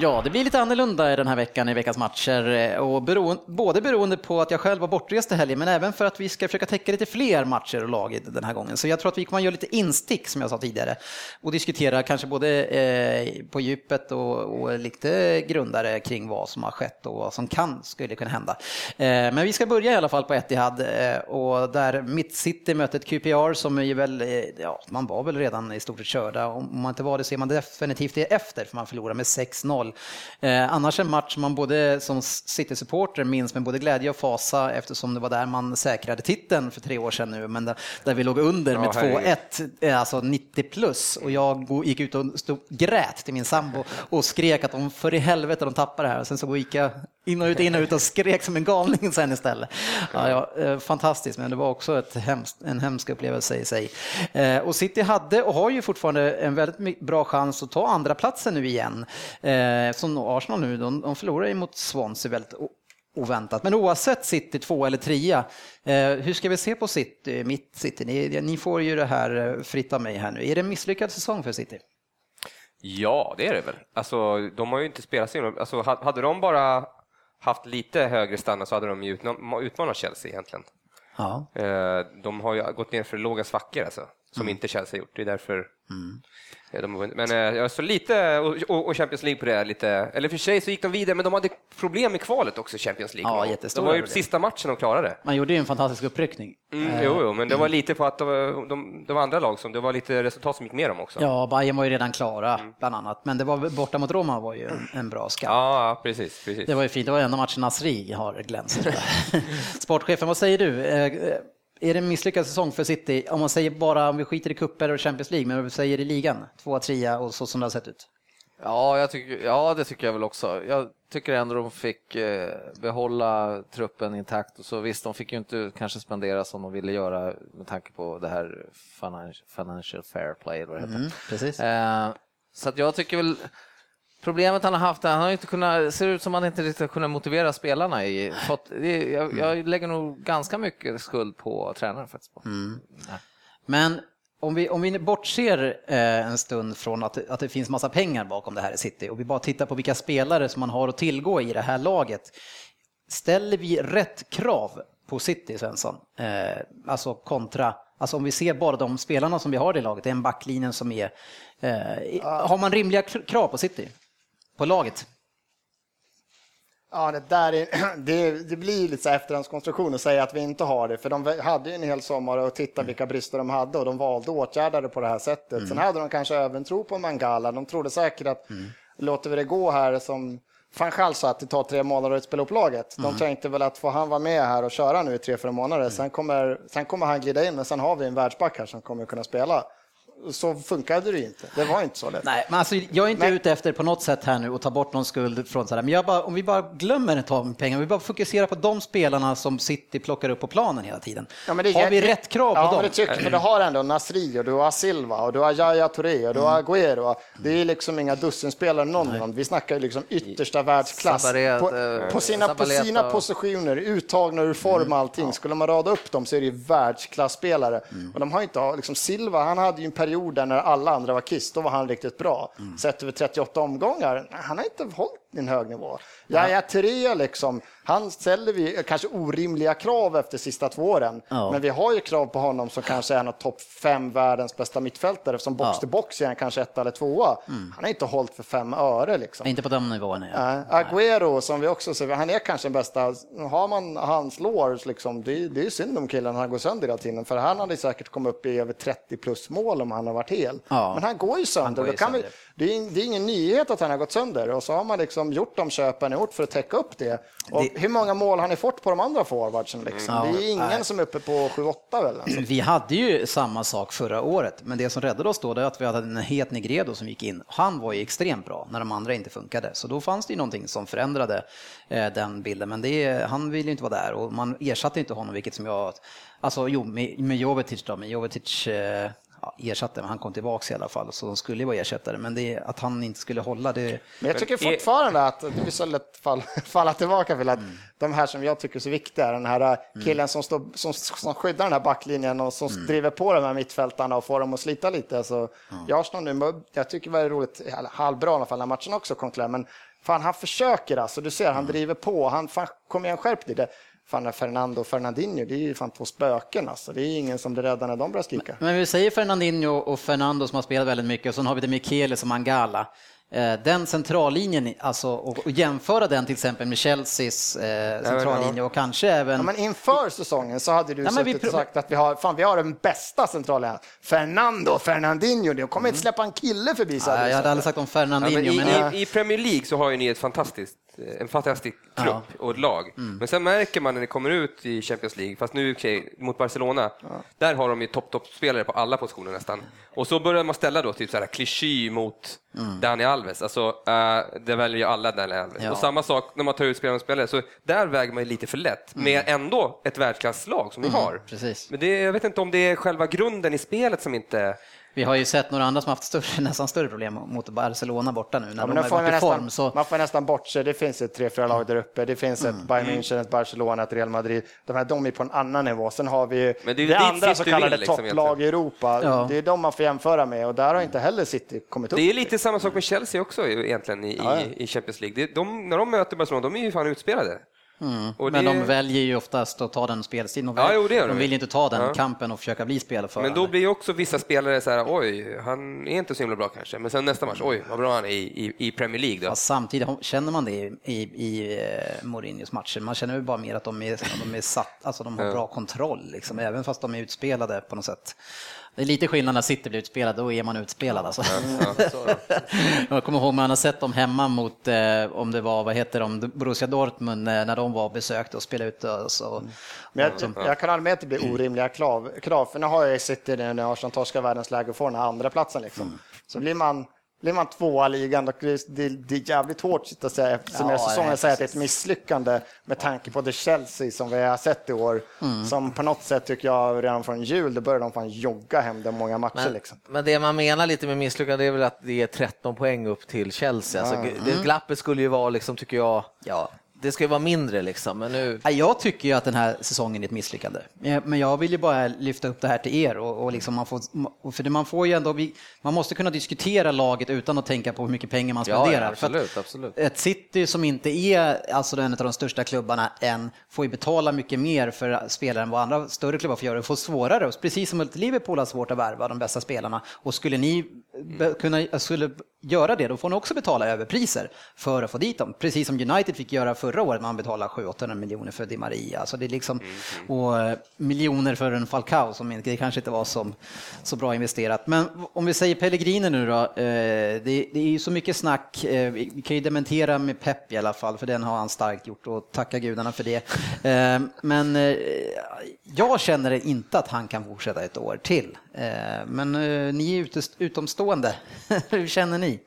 S1: Ja, det blir lite annorlunda den här veckan i veckans matcher. Eh, och beroende, både beroende på att jag själv var bortrest i helgen, men även för att vi ska försöka täcka lite fler matcher och lag den här gången. Så jag tror att vi kommer att göra lite instick, som jag sa tidigare, och diskutera kanske både eh, på djupet och, och lite grundare kring vad som har skett och vad som kan, skulle kunna hända. Eh, men vi ska börja i alla fall på Etihad eh, och där Mitt City mötte ett QPR som är väl, eh, ja, man var väl redan i stort sett körda. Om man inte var det så är man definitivt det efter, för man förlorar med 6-0. Eh, annars en match som man både som City-supporter minns med både glädje och fasa eftersom det var där man säkrade titeln för tre år sedan nu, men där, där vi låg under med
S3: Ja, herregud.
S1: 2-1, eh, alltså 90 plus. Och jag gick ut och stod, grät till min sambo och skrek att de för i helvete de tappar det här. Och sen så gick jag in och ut, in och ut och skrek som en galning sen istället. Ja, ja, eh, fantastiskt, men det var också ett hemskt, en hemsk upplevelse i sig. Eh, Och City hade och har ju fortfarande en väldigt bra chans att ta andra platsen nu igen. Eh, Som Arsenal nu, de, de förlorar ju mot Swansea väldigt oväntat. Men oavsett City två eller trea, eh, hur ska vi se på City, mitt City? Ni, ni får ju det här eh, fritt av mig här nu. Är det en misslyckad säsong för City?
S3: Ja, det är det väl. Alltså, de har ju inte spelat så alltså, Hade de bara haft lite högre standard så hade de ju utmanat Chelsea egentligen.
S1: Ja.
S3: Eh, De har ju gått ner för låga svackor alltså, som inte Chelsea har gjort. Det är därför eh, de har. Men eh, jag så lite, och- Champions League på det, lite, eller för sig så gick de vidare, men de hade problem i kvalet också, Champions League.
S1: Ja,
S3: Det
S1: jättestora
S3: var ju
S1: problem.
S3: sista matchen de klarade.
S1: Man gjorde ju en fantastisk uppryckning.
S3: Mm, jo, jo, men det var lite på att de, de, de andra lag som, det var lite resultat som gick med dem också.
S1: Ja, Bayern var ju redan klara, bland annat. Men det var borta mot Roma var ju en, en bra skatt.
S3: Ja, precis. precis.
S1: Det var ju fint, det var enda matchen Nasri har glänst. Sportchefen, vad säger du? Är det en misslyckad säsong för City? Om man säger bara, om vi skiter i kupper och Champions League, men vad säger i ligan? Tvåa, trea och så som det har sett ut.
S2: Ja, jag tycker, ja, det tycker jag väl också. Jag tycker ändå de fick eh, behålla truppen intakt. Och så visst, de fick ju inte kanske spendera som de ville göra med tanke på det här financial, financial fair play, eller vad det heter.
S1: Mm, precis.
S2: Eh, så att jag tycker väl Problemet han har haft, han har inte kunnat, ser ut som han inte riktigt har kunnat motivera spelarna i. Fått, jag, jag lägger nog ganska mycket skuld på tränaren faktiskt. På.
S1: Men om vi, om vi bortser eh, en stund från att, det- att det finns massa pengar bakom det här i City och vi bara tittar på vilka spelare som man har att tillgå i det här laget. Ställer vi rätt krav på City, Svensson? Eh, alltså kontra, alltså om vi ser bara de spelarna som vi har i laget, det är en backlinjen som är... Eh, har man rimliga kr- krav på City? På laget?
S4: Ja, det, där är, det, det blir lite så efterhandskonstruktion att säga att vi inte har det, för de hade ju en hel sommar och titta vilka brister de hade och de valde att åtgärda det på det här sättet. Sen hade de kanske även tro på Mangala. De trodde säkert att låter vi det gå här som van Gaal sa att det tar tre månader att spela upp laget. De tänkte väl att få han vara med här och köra nu i tre, fyra månader, sen, kommer, sen kommer han glida in, men sen har vi en världsback här som kommer kunna spela. Så funkade det inte. Det var inte så lätt.
S1: Nej, men alltså, jag är inte
S4: Men-
S1: ute efter på något sätt här nu att ta bort någon skuld från sådär, men jag bara, om vi bara glömmer att ta pengar, vi bara fokuserar på de spelarna som City plockar upp på planen hela tiden.
S4: Ja, det,
S1: har vi rätt krav på
S4: ja,
S1: dem?
S4: Men det tycker, för du har ändå Nasri och du har Silva och du har Yahya Touré och du har Agüero. Det är liksom inga dussinspelare någon av dem. Vi snackar ju liksom yttersta världsklass.
S2: Sabaret,
S4: på,
S2: eh,
S4: på, sina, på sina positioner, uttagna ur form och allting. Skulle man rada upp dem så är det ju världsklasspelare. Och de har inte, liksom Silva, han hade ju en period där när alla andra var kiss, då var han riktigt bra. Sett över 38 omgångar, han har inte hållit en hög nivå. Yahya Touré liksom, han ställer vi kanske orimliga krav efter sista två åren.
S1: Ja.
S4: Men vi har ju krav på honom som kanske är en av topp fem världens bästa mittfältare. Som box
S1: Ja.
S4: till box är han kanske ett eller tvåa. Han har inte hållit för fem öre liksom.
S1: Inte på de nivåerna. Ja.
S4: Nej, Agüero som vi också ser, han är kanske den bästa. Har man hans lår, liksom, det, är- det är synd om killen, han går sönder hela tiden. För han hade säkert kommit upp i över 30 plus mål om han har varit hel.
S1: Ja.
S4: Men han går ju sönder.
S1: går ju
S4: kan vi,
S1: sönder.
S4: det, är, det är ingen nyhet att han har gått sönder. Och så har man liksom liksom gjort de köpen ni gjort för att täcka upp det. Och
S1: Det-
S4: Hur många mål har ni fått på de andra forwardsen? Liksom?
S1: Mm.
S4: Det är ingen
S1: nej.
S4: som är uppe på 7-8 väl? Alltså.
S1: Vi hade ju samma sak förra året, men det som räddade oss då det är att vi hade en het Negredo som gick in. Han var ju extremt bra när de andra inte funkade, så då fanns det ju någonting som förändrade eh, den bilden. Men det, han ville ju inte vara där och man ersatte inte honom, vilket som jag... Alltså jo, med, med Jovetic då, men Jovetic eh, ersatte, men han kom tillbaks i alla fall, så de skulle ju vara ersättare. Men det, att han inte skulle hålla, det...
S4: Men jag tycker fortfarande att det blir så lätt fall, falla tillbaka till att
S1: Mm.
S4: de här som jag tycker är så viktiga, den här killen som, står, som, som skyddar den här backlinjen och som
S1: Mm.
S4: driver på de här mittfältarna och får dem att slita lite. Alltså, Jag, Arsenal nu, jag tycker det var roligt, halvbra i alla fall, när matchen också kom klar, men fan han försöker alltså, du ser,
S1: Mm.
S4: han driver på, han, fan, kom igen skärp dig. Fan, Fernando och Fernandinho, det är ju fan två spöken alltså. Det är ingen som blir räddad när de börjar skrika.
S1: Men vi säger Fernandinho och Fernando som har spelat väldigt mycket och sen har vi det Michele som Angala. Eh, Den centrallinjen, alltså, och och jämföra den till exempel med Chelseas eh, centrallinje och kanske även...
S4: Ja, men inför säsongen så hade du
S1: Ja, men
S4: suttit och sagt att vi har, fan, vi har den bästa centralen. Fernando Fernandinho, de kommer inte släppa en kille förbi. så
S1: Mm. Ja, jag hade
S4: sagt.
S1: aldrig sagt om
S3: Ja,
S1: Fernandinho,
S3: men
S1: men,
S3: i, i, I Premier League så har ju ni ett fantastiskt, en fantastisk trupp
S1: Ja.
S3: och ett lag. Men sen märker man när ni kommer ut i Champions League, fast nu sig mot Barcelona, där har de ju topp, toppspelare på alla positioner nästan. Och så börjar man ställa då typ så här klichy mot Dani Alves, alltså uh, det väljer ju alla Dani Alves.
S1: Ja.
S3: Och samma sak när man tar ut spelare och spelare, så där väger man ju lite för lätt, med ändå ett världsklasslag som ni har.
S1: precis.
S3: Men det, jag vet inte om det är själva grunden i spelet som inte...
S1: Vi har ju sett några andra som haft större, nästan större problem mot Barcelona borta nu när
S4: Ja,
S1: de har varit i
S4: nästan,
S1: form. Så,
S4: man får nästan bortse, det finns ett tre, fyra lag där uppe. Det finns
S1: Mm.
S4: ett Bayern München, ett Barcelona, ett Real Madrid. De här, de är på en annan nivå. Sen har vi ju
S3: Men det
S4: det andra så kallade
S3: vill, liksom,
S4: topplag i Europa.
S1: Ja.
S4: Det är de man får jämföra med och där har inte heller City kommit upp.
S3: Det är lite samma sak med Chelsea också egentligen i,
S4: Ja, ja.
S3: i, Champions League. De, när de möter Barcelona, de är ju fan utspelade.
S1: Men
S3: det-
S1: de väljer ju oftast att ta den spelstilen.
S3: Ja, jo,
S1: de vill ju inte ta den
S3: Ja.
S1: kampen och försöka bli spelförande.
S3: Men då blir ju också vissa spelare så här, oj, han är inte så himla bra kanske. Men sen nästa match, oj, vad bra han är i, i, i Premier League då.
S1: Fast samtidigt känner man det i, i, i eh, Mourinhos matcher. Man känner ju bara mer att de är, de är satt, alltså de har bra kontroll, liksom, även fast de är utspelade på något sätt. Det är lite skillnad när City blir utspelad, då är man utspelad. Alltså. jag kommer ihåg man har sett dem hemma mot, eh, om det var, vad heter de, Borussia Dortmund, eh, när de var besökte och spelade ut. Och,
S4: Men jag, jag kan hålla med att det blir orimliga krav, krav för nu har jag City nu när Arsenal torskar världens läge och får den här andra platsen liksom.
S1: Mm.
S4: Så blir man, blir man tvåa i ligan, då det, det, det är jävligt hårt att sitta och säga, som
S1: Ja,
S4: säsongen säga att det är ett misslyckande med tanke på det Chelsea som vi har sett i år.
S1: Mm.
S4: Som på något sätt tycker jag redan från jul, då började de fan jogga hem de många matcher
S2: Men,
S4: liksom.
S2: men det man menar lite med misslyckande är väl att det är 13 poäng upp till Chelsea. Alltså, det glappet skulle ju vara, liksom, tycker jag,
S1: ja,
S2: det ska ju vara mindre liksom. Men nu,
S1: Ja, Jag tycker ju att den här säsongen är ett misslyckande. Eh, Men jag vill ju bara lyfta upp det här till er. Och, och liksom man får, för man får ju ändå, man måste kunna diskutera laget utan att tänka på hur mycket pengar man spenderar.
S2: ja, absolut, absolut.
S1: Ett City som inte är alltså en av de största klubbarna än får ju betala mycket mer för spelare än vad andra större klubbar får göra. Och får svårare, precis som Liverpool har svårt att värva de bästa spelarna. Och skulle ni kunna, skulle göra det, då får ni också betala överpriser för att få dit dem. Precis som United fick göra förra året, man betalade 700-800 miljoner för Di Maria. Alltså det är liksom, och eh, miljoner för en Falcao som inte- det kanske inte var som, så bra investerat. Men om vi säger Pellegrini nu då, eh, det, det är ju så mycket snack, eh, vi kan ju dementera med Pep i alla fall, för den har han starkt gjort och tacka gudarna för det. Men jag känner inte att han kan fortsätta ett år till. Eh, Men eh, ni är utomstående, hur känner ni?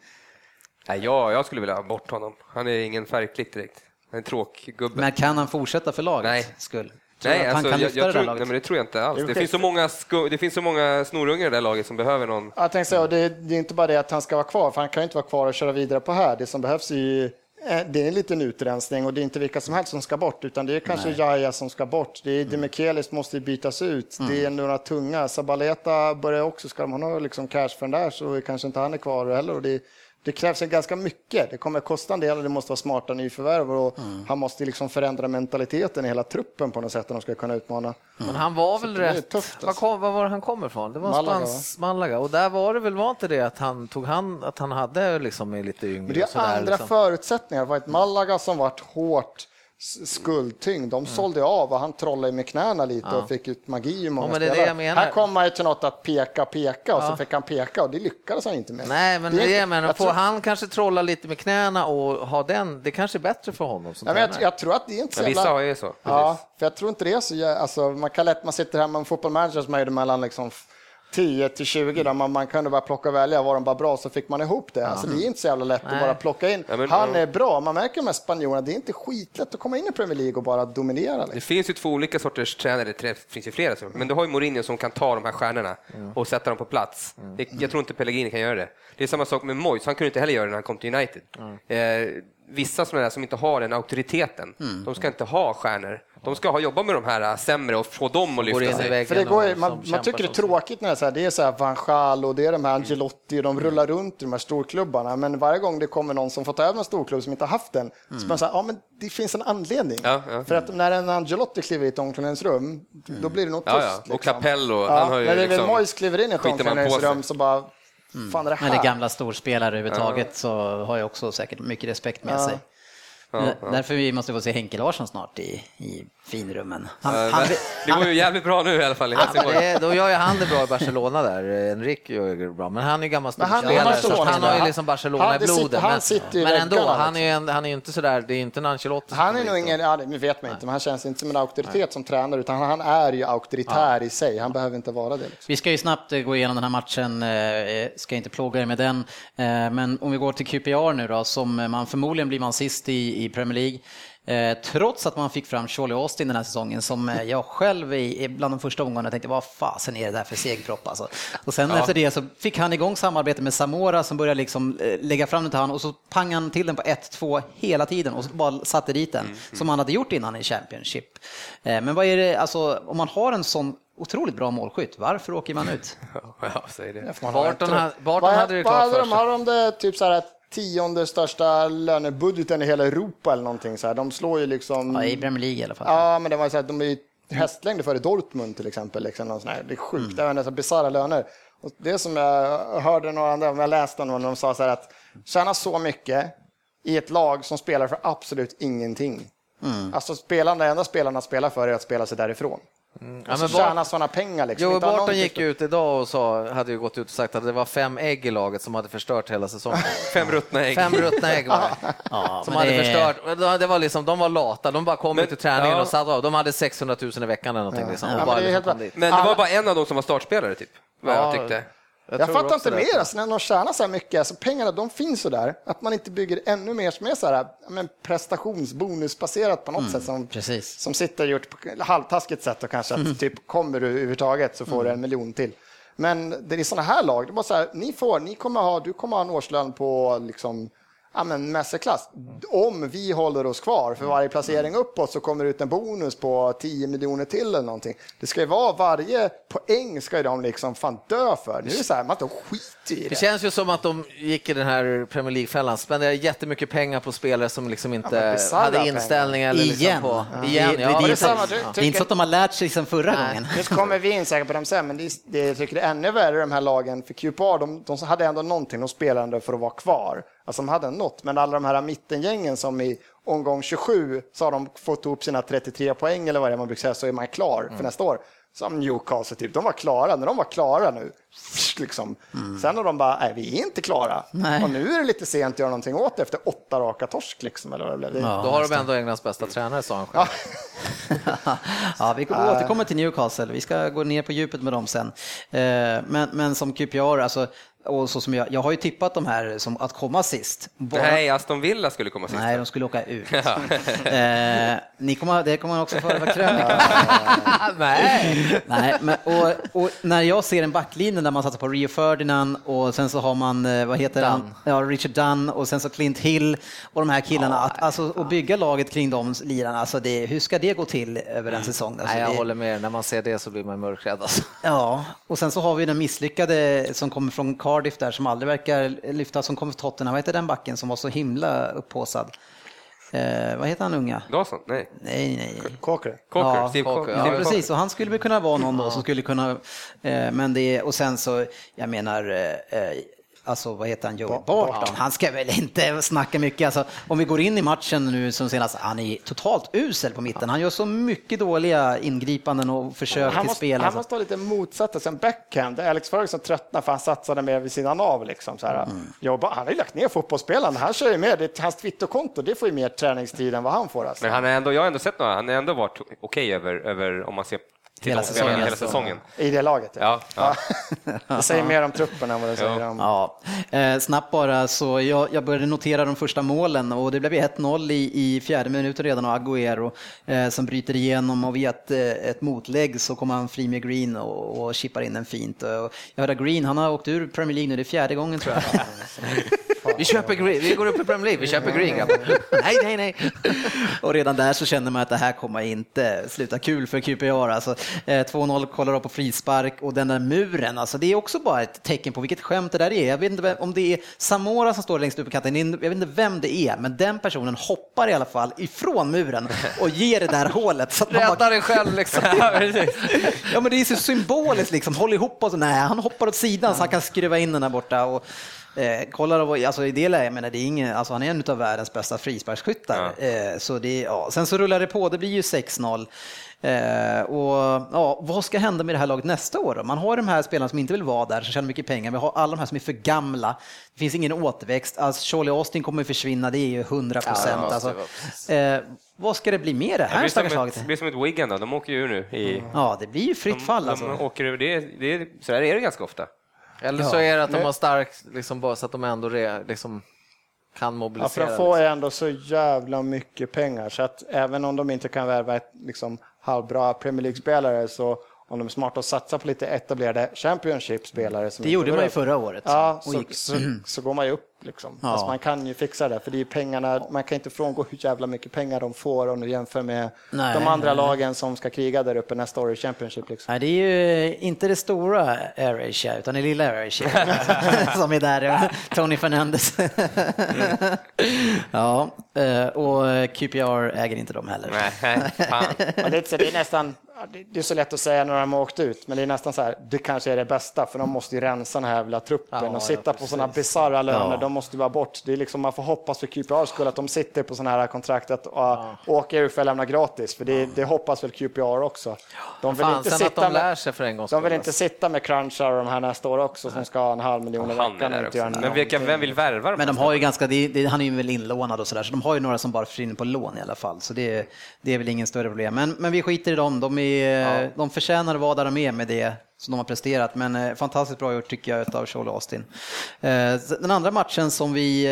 S3: Nej, jag, jag skulle vilja ha bort honom. Han är ingen färgklick direkt. Han är en tråkgubbe.
S1: Men kan han fortsätta för lagets
S3: Nej.
S1: skull? Tror
S3: Nej,
S1: han
S3: alltså,
S1: kan
S3: jag, jag tror, nej, men det tror jag inte alls.
S4: Det
S3: Det finns, så många sku, det finns så många snorungar i det där laget som behöver någon.
S4: Jag tänkte säga, det, det är inte bara det att han ska vara kvar, för han kan ju inte vara kvar och köra vidare på här. Det som behövs är ju det är en liten utrensning och det är inte vilka som helst som ska bort, utan det är kanske Jaja som ska bort. Det är
S1: Mm.
S4: Demichelis måste bytas ut. Det är några tunga. Sabaleta börjar också, ska man ha liksom cash för den där så kanske inte han är kvar heller. Och det, det krävs ganska mycket. Det kommer kosta en del och det måste vara smarta nyförvärv och
S1: Mm.
S4: han måste liksom förändra mentaliteten i hela truppen på något sätt om de ska kunna utmana.
S2: men han var väl rätt...
S4: tufft,
S2: Var,
S4: alltså.
S2: var var det han kommer ifrån? Det var
S4: Malaga,
S2: Spans, Malaga. Och där var det väl, var inte det att han tog han, att han hade liksom lite yngre
S4: Men det är andra
S2: liksom.
S4: förutsättningar. Det var ett Malaga som varit hårt skuldtyngd. De sålde av och han trollade med knäna lite och fick ut magi i många
S2: Ja, men det är det
S4: spelare.
S2: jag menar.
S4: Här kom han ju till något att peka, peka och så fick han peka och det lyckades han inte med.
S2: Nej, men
S4: Det är
S2: det,
S4: inte-
S2: är, men
S4: jag tror-
S2: han kanske trolla lite med knäna och ha den, det kanske är bättre för honom som
S4: Nej, men jag, jag tror att det är inte så
S3: Men vissa
S4: jävla...
S3: har ju så. Precis.
S4: Ja, för jag tror inte det är så... Alltså, man kan lätt, man sitter här med en fotbollmanager som är det mellan liksom 10 till 20 där man, man kunde bara plocka och välja, var de bara bra så fick man ihop det. Alltså, det är inte så jävla lätt att bara plocka in.
S3: Ja, men-
S4: Han är bra, man märker de här spanjorerna, det är inte skitlätt att komma in i Premier League och bara dominera.
S3: Det
S4: Liksom.
S3: finns ju två olika sorters tränare, det finns ju flera, men du har ju Mourinho som kan ta de här stjärnorna och sätta dem på plats. Det, jag tror inte Pellegrini kan göra det. Det är samma sak med Moyes, han kunde inte heller göra det när han kom till United. Eh, vissa sådana där som inte har den auktoriteten, de ska inte ha stjärnor. De ska ha jobba med de här äh, sämre och få dem att lyfta sig.
S4: För det går, man, man tycker det är tråkigt när det är så här, det är så här Van Gaal och det är de här Angelotti och de rullar runt i de här storklubbarna. Men varje gång det kommer någon som får ta över en storklubb som inte har haft den, så man säger, ja men det finns en anledning.
S3: Ja, ja.
S4: För att när en Angelotti kliver i ett omklädningsrum, då blir det nog tyst.
S3: Ja, ja. Och
S4: liksom.
S3: Capello, han har ju
S4: när
S3: liksom-
S4: Moyes kliver in i ett omklädningsrum så bara, fan är det här?
S1: Det gamla storspelare överhuvudtaget så har jag också säkert mycket respekt med sig. Där- Därför vi måste få se Henke Larsson snart i, i finrummen. Han,
S3: Eh,
S1: han,
S3: men Det går ju jävligt bra nu i alla fall i
S2: Ja, men
S3: Helsingborg.
S2: det, då gör ju han det bra i Barcelona där. Enrique gör det bra, men han är ju gammal
S4: Men han
S2: storspelare så
S4: Barcelona,
S2: han har ju
S4: han-
S2: liksom Barcelona
S4: han-
S2: i blodet.
S4: han
S2: Men,
S4: sitter i
S2: men ändå, han är ju en, han är ju inte sådär, det är inte en Ancelotti.
S4: Han är nog ingen, ja, det vet man inte, men han känns inte som en auktoritet som tränare, utan han är ju auktoritär i sig. Han behöver inte vara det. Liksom.
S1: Vi ska ju snabbt eh, gå igenom den här matchen, eh, ska inte plåga er med den. Men om vi går till QPR nu då, som man förmodligen blir man sist i, i Premier League. Eh, Trots att man fick fram Charlie Austin den här säsongen som eh, jag själv i, bland de första omgångarna tänkte vad fasen är det där för segpropp alltså. Och sen efter det så fick han igång samarbete med Samora som började liksom eh, lägga fram den till han och så pangade han till den på 1-2 hela tiden och så bara satte dit den som han hade gjort innan i Championship. Eh, Men vad är det, alltså om man har en sån otroligt bra målskytt, varför åker man ut?
S3: Ja, säg det.
S2: Barton, ha- Barton
S4: Vad,
S2: hade det
S4: vad
S2: klart
S4: hade
S2: för
S4: de?
S2: sig.
S4: Har de det typ så här tionde största lönebudgeten i hela Europa eller någonting så här? De slår ju liksom...
S1: Ja, I Premier League i alla fall.
S4: Ja, men det var så här, de är ju hästlängder före Dortmund till exempel. Liksom, någon sån här. Det är sjukt,
S1: Mm.
S4: det är nästan bisarra löner. Och det som jag hörde några andra, om jag läste någon, de sa så här att tjäna så mycket i ett lag som spelar för absolut ingenting.
S1: Mm.
S4: Alltså spelarna, det enda spelarna spelar för är att spela sig därifrån.
S2: Ja,
S4: Alltså
S2: men Bar-
S4: tjäna sådana pengar liksom.
S2: Jo,
S4: Inte ha
S2: Barton gick ut idag och sa, hade ju gått ut och sagt att det var fem ägg i laget som hade förstört hela säsongen.
S3: Fem ruttna ägg.
S2: Fem ruttna ägg var det.
S1: Ja,
S2: Som hade
S1: det-
S2: förstört. Det var liksom, de var lata, de bara kom
S3: Men-
S2: ut till träningen
S3: ja.
S2: och satt av. De hade 600 000 i veckan eller någonting. Liksom,
S4: Ja,
S2: och
S4: men
S2: bara
S4: det
S2: liksom
S4: helt.
S3: Men det var bara en av dem som var startspelare, typ. Vad
S2: Ja,
S3: jag tyckte.
S4: Jag,
S2: tror
S4: fattar inte mer, alltså, när de tjänar så här mycket, alltså, pengarna de finns så där, att man inte bygger ännu mer som är så här, men prestationsbonusbaserat på något sätt som,
S1: Precis.
S4: som sitter och gjort på halvtaskigt sätt och kanske att typ kommer du överhuvudtaget så får du en miljon till. Men det är sådana här lag, det är bara så här, ni får, ni kommer ha, du kommer ha en årslön på liksom Ja, men mästerklass. Om vi håller oss kvar för varje placering uppåt så kommer det ut en bonus på 10 miljoner till eller någonting. Det ska ju vara varje poäng ska ju de liksom fan dö för. Nu är det så här, man de skiter i
S2: Det
S4: det.
S2: känns ju som att de gick i den här Premier League-fällan, spenderade jättemycket pengar på spelare som liksom inte
S4: men bisarra
S2: hade inställningar. Liksom
S1: Igen.
S2: På,
S1: Ja.
S2: igen
S1: Det-
S2: ja,
S1: det är inte-
S4: samma, du
S1: Det är inte
S4: tycker-
S1: så att de har lärt sig sen förra gången.
S4: Nu kommer vi in säkert på dem sen, men det, det, jag tycker det är ännu värre de här lagen. För QPR, de, de hade ändå någonting, de spelade för att vara kvar. Alltså de hade något, men alla de här mittengängen som i omgång 27 så har de fått ihop sina 33 poäng eller vad det är man brukar säga, så är man klar
S1: Mm.
S4: för nästa år. Som Newcastle, typ, de var klara, när de var klara nu, liksom. Sen har de bara, nej vi är inte klara.
S1: Mm. Nej.
S4: Och nu är det lite sent att göra någonting åt det efter åtta raka torsk liksom. Eller vad det blev. Det-
S1: Ja.
S2: Då har de ändå Englands bästa tränare, sa han själv.
S1: ja, vi återkommer till Newcastle, vi ska gå ner på djupet med dem sen. Eh, Men, men som QPR, alltså, och så som jag, jag har ju tippat de här som att komma sist. Bara-
S3: Nej, Aston Villa skulle komma sist.
S1: Nej, de skulle åka ut. eh, ni kommer, det kommer man också föra över krönikan.
S2: Nej.
S1: Nej, men, och, och när jag ser en backlinje där man satsar på Rio Ferdinand och sen så har man, eh, vad heter
S2: Dunn.
S1: han? Ja, Richard Dunn och sen så Clint Hill och de här killarna. att, alltså, och bygga laget kring de lirarna, alltså det, hur ska det gå till över en säsong? Alltså,
S2: Nej, jag
S1: det,
S2: håller med. När man ser det så blir man mörkrädd. Alltså.
S1: Ja, och sen så har vi den misslyckade som kommer från Cardiff där som aldrig verkar lyfta, som kommer från Tottenham. Vad heter den backen som var så himla upphåsad? Eh, vad heter han unga?
S3: Dawson? Nej.
S1: Nej, nej.
S4: Cocker.
S3: Cocker.
S1: Ja,
S3: Steve
S2: Cocker, ja,
S1: precis. Och han skulle väl kunna vara någon då som skulle kunna, eh, men det, och sen så, jag menar, eh, eh, alltså vad heter han, Joey Barton, han ska väl inte snacka mycket. Alltså, om vi går in i matchen nu som senast, han är totalt usel på mitten. Han gör så mycket dåliga ingripanden och försök
S4: han
S1: till
S4: måste,
S1: spel.
S4: Han
S1: Alltså.
S4: måste ha lite motsatta sen Beckham, där Alex Ferguson tröttnade för han satsade mer vid sidan av. Liksom, så här.
S1: Mm.
S4: Joe han har ju lagt ner fotbollsspelaren, han kör ju med. Det, hans Twitterkonto det får ju mer träningstid än vad han får. Alltså.
S3: Men han är ändå, jag har ändå sett några, han har ändå varit okej över, över om man ser
S1: Hela säsongen.
S3: hela säsongen.
S4: I det laget.
S3: Ja, ja.
S4: Det säger mer om truppen än vad det säger om...
S1: Ja, eh, snabbt bara så jag, jag började notera de första målen och det blev ju 1-0 i, i fjärde minuten redan av Agüero eh, som bryter igenom och via ett, eh, ett motlägg så kommer han fri med Green och, och chippar in den fint. Och jag hörde Green, han har åkt ur Premier League nu, det är fjärde gången tror jag.
S2: Vi köper green, vi går upp i Premier League, vi köper green grabbar. Nej, nej, nej.
S1: Och redan där så kände man att det här kommer inte sluta kul för QPR. Alltså, eh, 2-0 kollar upp på frispark och den där muren, alltså, det är också bara ett tecken på vilket skämt det där är. Jag vet inte om det är Samora som står längst upp i kanten, jag vet inte vem det är, men den personen hoppar i alla fall ifrån muren och ger det där hålet. Så att man bara-
S2: Rädda dig själv liksom.
S1: Ja men det är så symboliskt liksom, håll ihop och så. Nej, han hoppar åt sidan så han kan skruva in den där borta. Och, eh, kollar och, alltså i det läget, jag menar, det är ingen, alltså han är en av världens bästa frisparksskyttar. Eh, så det, ja. Sen så rullar det på, det blir ju 6-0. Eh, och ja, vad ska hända med det här laget nästa år då? Man har de här spelarna som inte vill vara där, som tjänar mycket pengar. Vi har alla de här som är för gamla. Det finns ingen återväxt. Alltså, Charlie Austin kommer att försvinna, det är ju 100 procent.
S2: Ja,
S1: alltså,
S2: det
S1: eh, vad ska det bli med det
S3: Det
S1: här
S3: blir som,
S1: stackars laget?
S3: det blir som ett Wigan då, de åker ju ur nu. I,
S1: Ja, det blir ju fritt fall
S3: de,
S1: alltså.
S3: de åker ur, det, det, så här är det ganska ofta.
S2: Eller så är det att de har starkt, liksom, bara så att de ändå re, liksom, kan
S4: Ja,
S2: mobilisera.
S4: för de får ju ändå så jävla mycket pengar så att även om de inte kan värva ett liksom, halvbra Premier League-spelare så om de är smarta och satsar på lite etablerade Championship-spelare.
S1: Det gjorde man ju förra året.
S4: Ja,
S1: Och
S4: så,
S1: gick-
S4: så, så går man ju upp liksom.
S1: Ja.
S4: Alltså man kan ju fixa det, för det är pengarna, man kan inte frångå hur jävla mycket pengar de får om du jämför med
S1: Nej,
S4: de andra
S1: nej,
S4: lagen som ska kriga där uppe nästa år i Championship. Liksom.
S1: Nej, det är ju inte det stora Air Asia, utan det lilla Air Asia som är där. Tony Fernandes. ja, eh, och QPR äger inte dem heller.
S3: Nej,
S4: det, är det är nästan, det är så lätt att säga när de har åkt ut, men det är nästan så här, det kanske är det bästa, för de måste ju rensa den här jävla truppen
S2: Ja,
S4: och sitta
S2: ja,
S4: på sådana bisarra löner,
S1: Ja.
S4: De måste vara bort. Det är liksom, man får hoppas för QPR skull att de sitter på sådana här kontrakt att ja. åka ur för att lämna gratis, för det, det hoppas väl QPR också. De vill
S2: Fan,
S4: inte sitta
S2: de lär
S4: med,
S2: sig för en gångs
S4: de vill inte sitta med crunchar och de här nästa år också som ska ha en halv miljon i veckan.
S3: Men vilka, vem vill värva dem?
S1: Men de har ju ganska, det, han är ju väl inlånad och sådär, så de har ju några som bara försvinner på lån i alla fall. Så det, det är väl ingen större problem. Men, men vi skiter i dem, de, är, de förtjänar att vara där de är med det som de har presterat. Men eh, fantastiskt bra gjort tycker jag av Charlie Austin. Eh, den andra matchen som vi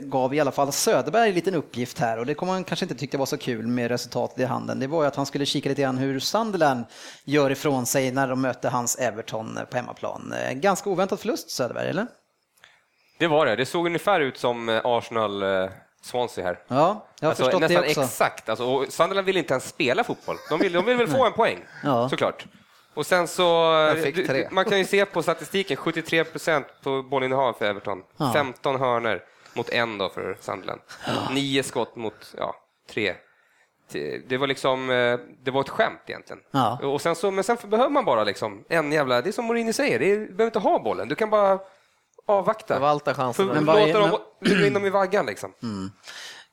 S1: eh, gav i alla fall Söderberg en liten uppgift här och det kommer man kanske inte tycka var så kul med resultatet i handen. Det var ju att han skulle kika lite grann hur Sunderland gör ifrån sig när de mötte hans Everton på hemmaplan. Eh, Ganska oväntat förlust Söderberg, eller?
S3: Det var det. Det såg ungefär ut som eh, Arsenal eh, Swansea här.
S1: Ja, jag har
S3: Alltså,
S1: förstått
S3: nästan
S1: det också.
S3: exakt. Alltså, Sunderland vill inte ens spela fotboll. De vill, de vill väl få en poäng,
S1: Ja.
S3: såklart. Och sen så, du- man kan ju se på statistiken, 73 procent på bollinnehav för Everton.
S1: Ja.
S3: 15 hörner mot en då för Sunderland. Nio skott mot ja, tre. Det var liksom, eh, det var ett skämt egentligen.
S1: Ja.
S3: Och sen så, men sen behöver man bara liksom en jävla, det är som Mourinho säger, det är, du behöver inte ha bollen, du kan bara avvakta.
S2: Förvalta chansen.
S3: För, låta dem,
S1: men-
S3: lura in dem i vaggan liksom.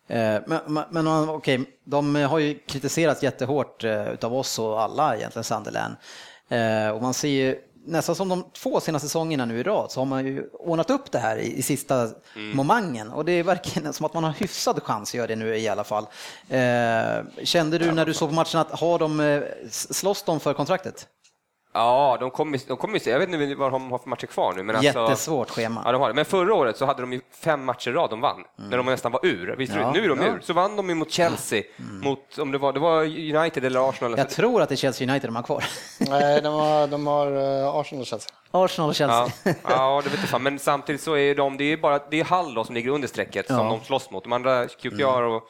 S1: Eh, Men, men, men okej, de har ju kritiserats jättehårt eh, utav oss och alla egentligen, Sunderland. Eh, Och man ser ju nästan som de två senaste säsongerna nu i rad så har man ju ordnat upp det här i, i sista momangen och det är verkligen som att man har hyfsad chans att göra det nu i alla fall. Eh, Kände du när du såg på matchen att har de, eh, slåss de för kontraktet?
S3: Ja, de kommer de kommer ju se, jag vet inte vad de har för matcher kvar nu. Men alltså,
S1: Jättesvårt schema.
S3: Ja, de har det. Men förra året så hade de ju fem matcher i rad de vann, när de nästan var ur. Visst,
S1: Ja,
S3: nu är de
S1: ja.
S3: ur. Så vann de ju mot Chelsea, mot, om det var, det var United eller Arsenal.
S1: Jag tror att det är Chelsea United de har kvar.
S4: Nej, de har, de har uh, Arsenal och Chelsea.
S1: Arsenal och Chelsea.
S3: Ja, ja, det vet jag fan. Men samtidigt så är de, det är bara, det är Hull då som ligger under strecket som de slåss mot. De andra, QPR och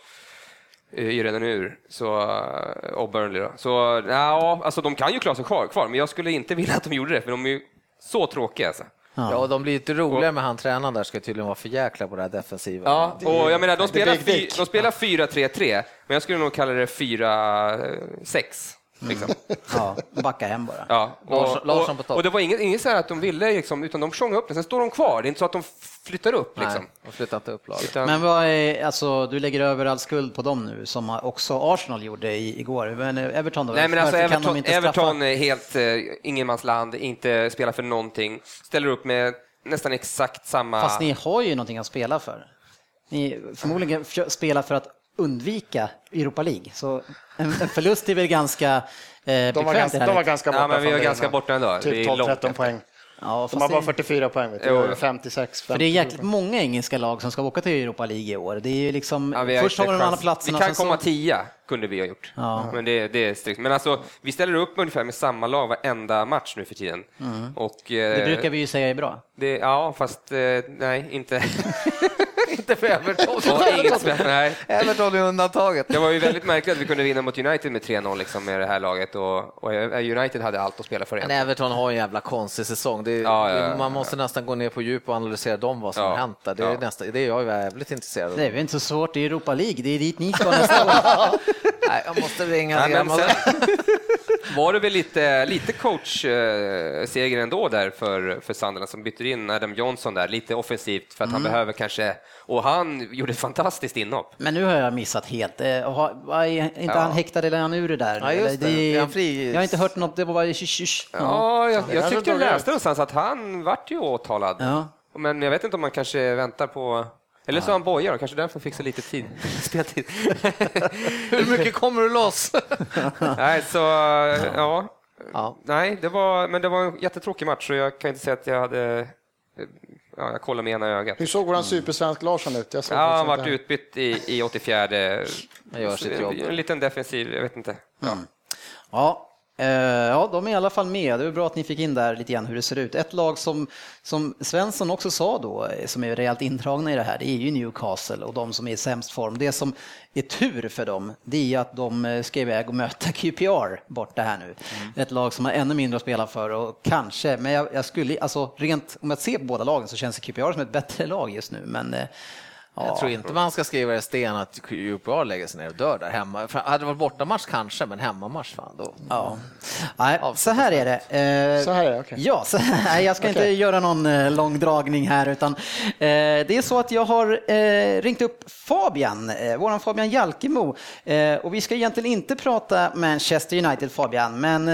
S3: ju redan ur, så, eh, och Burnley då. Så ja, alltså de kan ju klara sig kvar, kvar, men jag skulle inte vilja att de gjorde det, för de är ju så tråkiga. Alltså.
S2: Ja, och de blir lite roligare med han tränaren där, ska tydligen vara för jäkla på det här defensiva.
S3: Ja, och jag menar, de spelar, de spelar 4-3-3, men jag skulle nog kalla det 4-6. Liksom.
S1: Ja, backa hem bara.
S3: Ja,
S2: Larsson-
S3: och,
S2: Larsson på
S3: och,
S2: topp.
S3: och det var inget, inget så här att de ville, liksom, utan de sjöng upp den, sen står de kvar. Det är inte så att de flyttar upp. Liksom.
S2: Nej, de flyttar inte upp laget.
S3: Utan,
S1: Men vad är, alltså, du lägger över all skuld på dem nu, som också Arsenal gjorde i, igår. Men Everton då?
S3: Nej, men alltså
S1: Varför kan de
S3: Everton,
S1: inte?
S3: Everton är helt eh, ingenmansland, inte spelar för någonting, ställer upp med nästan exakt samma...
S1: Fast ni har ju någonting att spela för. Ni förmodligen spelar för att undvika Europa League. Så en, en förlust är väl ganska eh,
S4: De var ganska, de var ganska borta
S3: Ja, men vi
S4: från
S3: var ganska borta ändå.
S4: Typ
S3: är långt
S4: 12-13
S3: efter.
S4: poäng.
S1: Ja,
S4: De har bara
S1: det-
S4: 44 poäng. Vet du.
S3: Jo.
S4: 56.
S1: För det är
S4: 57
S1: jäkligt många engelska lag som ska åka till Europa League i år. Det är ju liksom,
S3: Ja,
S1: först har vi de andra platserna.
S3: Vi kan
S1: sen så-
S3: komma tia, kunde vi ha gjort.
S1: Ja.
S3: Men det, det är strikt. Men alltså, vi ställer upp ungefär med samma lag varenda match nu för tiden. Och, eh,
S1: Mm. Det brukar vi ju säga är bra.
S3: det, ja, fast eh, nej, inte.
S2: Inte för Everton.
S3: Och inget spel, nej.
S2: Everton är undantaget.
S3: Det var ju väldigt märkligt att vi kunde vinna mot United med 3-0 liksom, med det här laget och, och United hade allt att spela för
S2: Men
S3: igen.
S2: Everton har en jävla konstig säsong. Det
S3: Ja, ja, ja,
S2: man måste nästan gå ner på djup och analysera dem vad som
S3: Ja,
S2: har hänt där. Det är,
S3: ja.
S2: nästa, det är jag jävligt intresserad av.
S1: Det är väl inte så svårt, det är Europa League. Det är dit ni ska nästa år.
S2: Nej, jag måste ringa
S3: Nej, men var det väl lite, lite coach-seger ändå där för, för Sunderland som byter in Adam Johnson där, lite offensivt för att han behöver kanske, och han gjorde ett fantastiskt inhopp.
S1: Men nu har jag missat helt. Eh, har- inte
S3: Ja.
S1: han häktad eller är han ur det där?
S2: Ja, just det. Är han fri?
S1: Jag har inte hört något, det var bara shysch.
S3: Ja, jag, jag tyckte jag
S4: drog
S3: läste någonstans att han vart ju åtalad.
S1: Ja.
S3: Men jag vet inte om man kanske väntar på eller så har han bojar och kanske därför så lite tid. Speltid.
S2: Hur mycket kommer du loss?
S3: Nej, så ja.
S2: Ja.
S3: Nej, det var, men det var en jättetråkig match och jag kan inte säga att jag hade... Ja, jag kollade med ena ögat.
S4: Hur såg våran supersvensk Larsson ut? Jag såg
S3: Ja, han vart utbytt i, i 84.
S2: Han gör sitt jobb.
S3: En liten defensiv, jag vet inte. Ja.
S1: Ja, ja, de är i alla fall med. Det är bra att ni fick in där lite grann hur det ser ut. Ett lag som, som Svensson också sa då, eh, som är rejält indragna i det här, det är ju Newcastle och de som är i sämst form. Det som är tur för dem, det är att de eh, ska iväg och möta QPR borta här nu. Ett lag som har ännu mindre att spela för och kanske, men jag, jag skulle, alltså rent, om jag ser på båda lagen så känns QPR som ett bättre lag just nu, men eh,
S2: Jag
S1: ja.
S2: tror inte man ska skriva i sten att UPA lägger sig ner och dör där hemma. För hade det varit bortamatch kanske, men hemmamatch fan då.
S1: Ja. Nej, så här är det. Eh,
S4: Så här är det, okej.
S1: Ja, så, nej, jag ska inte
S4: Okej.
S1: göra någon eh, lång dragning här, utan eh, det är så att jag har eh, ringt upp Fabian, eh, våran Fabian Jalkemo, och vi ska egentligen inte prata Manchester United, Fabian, men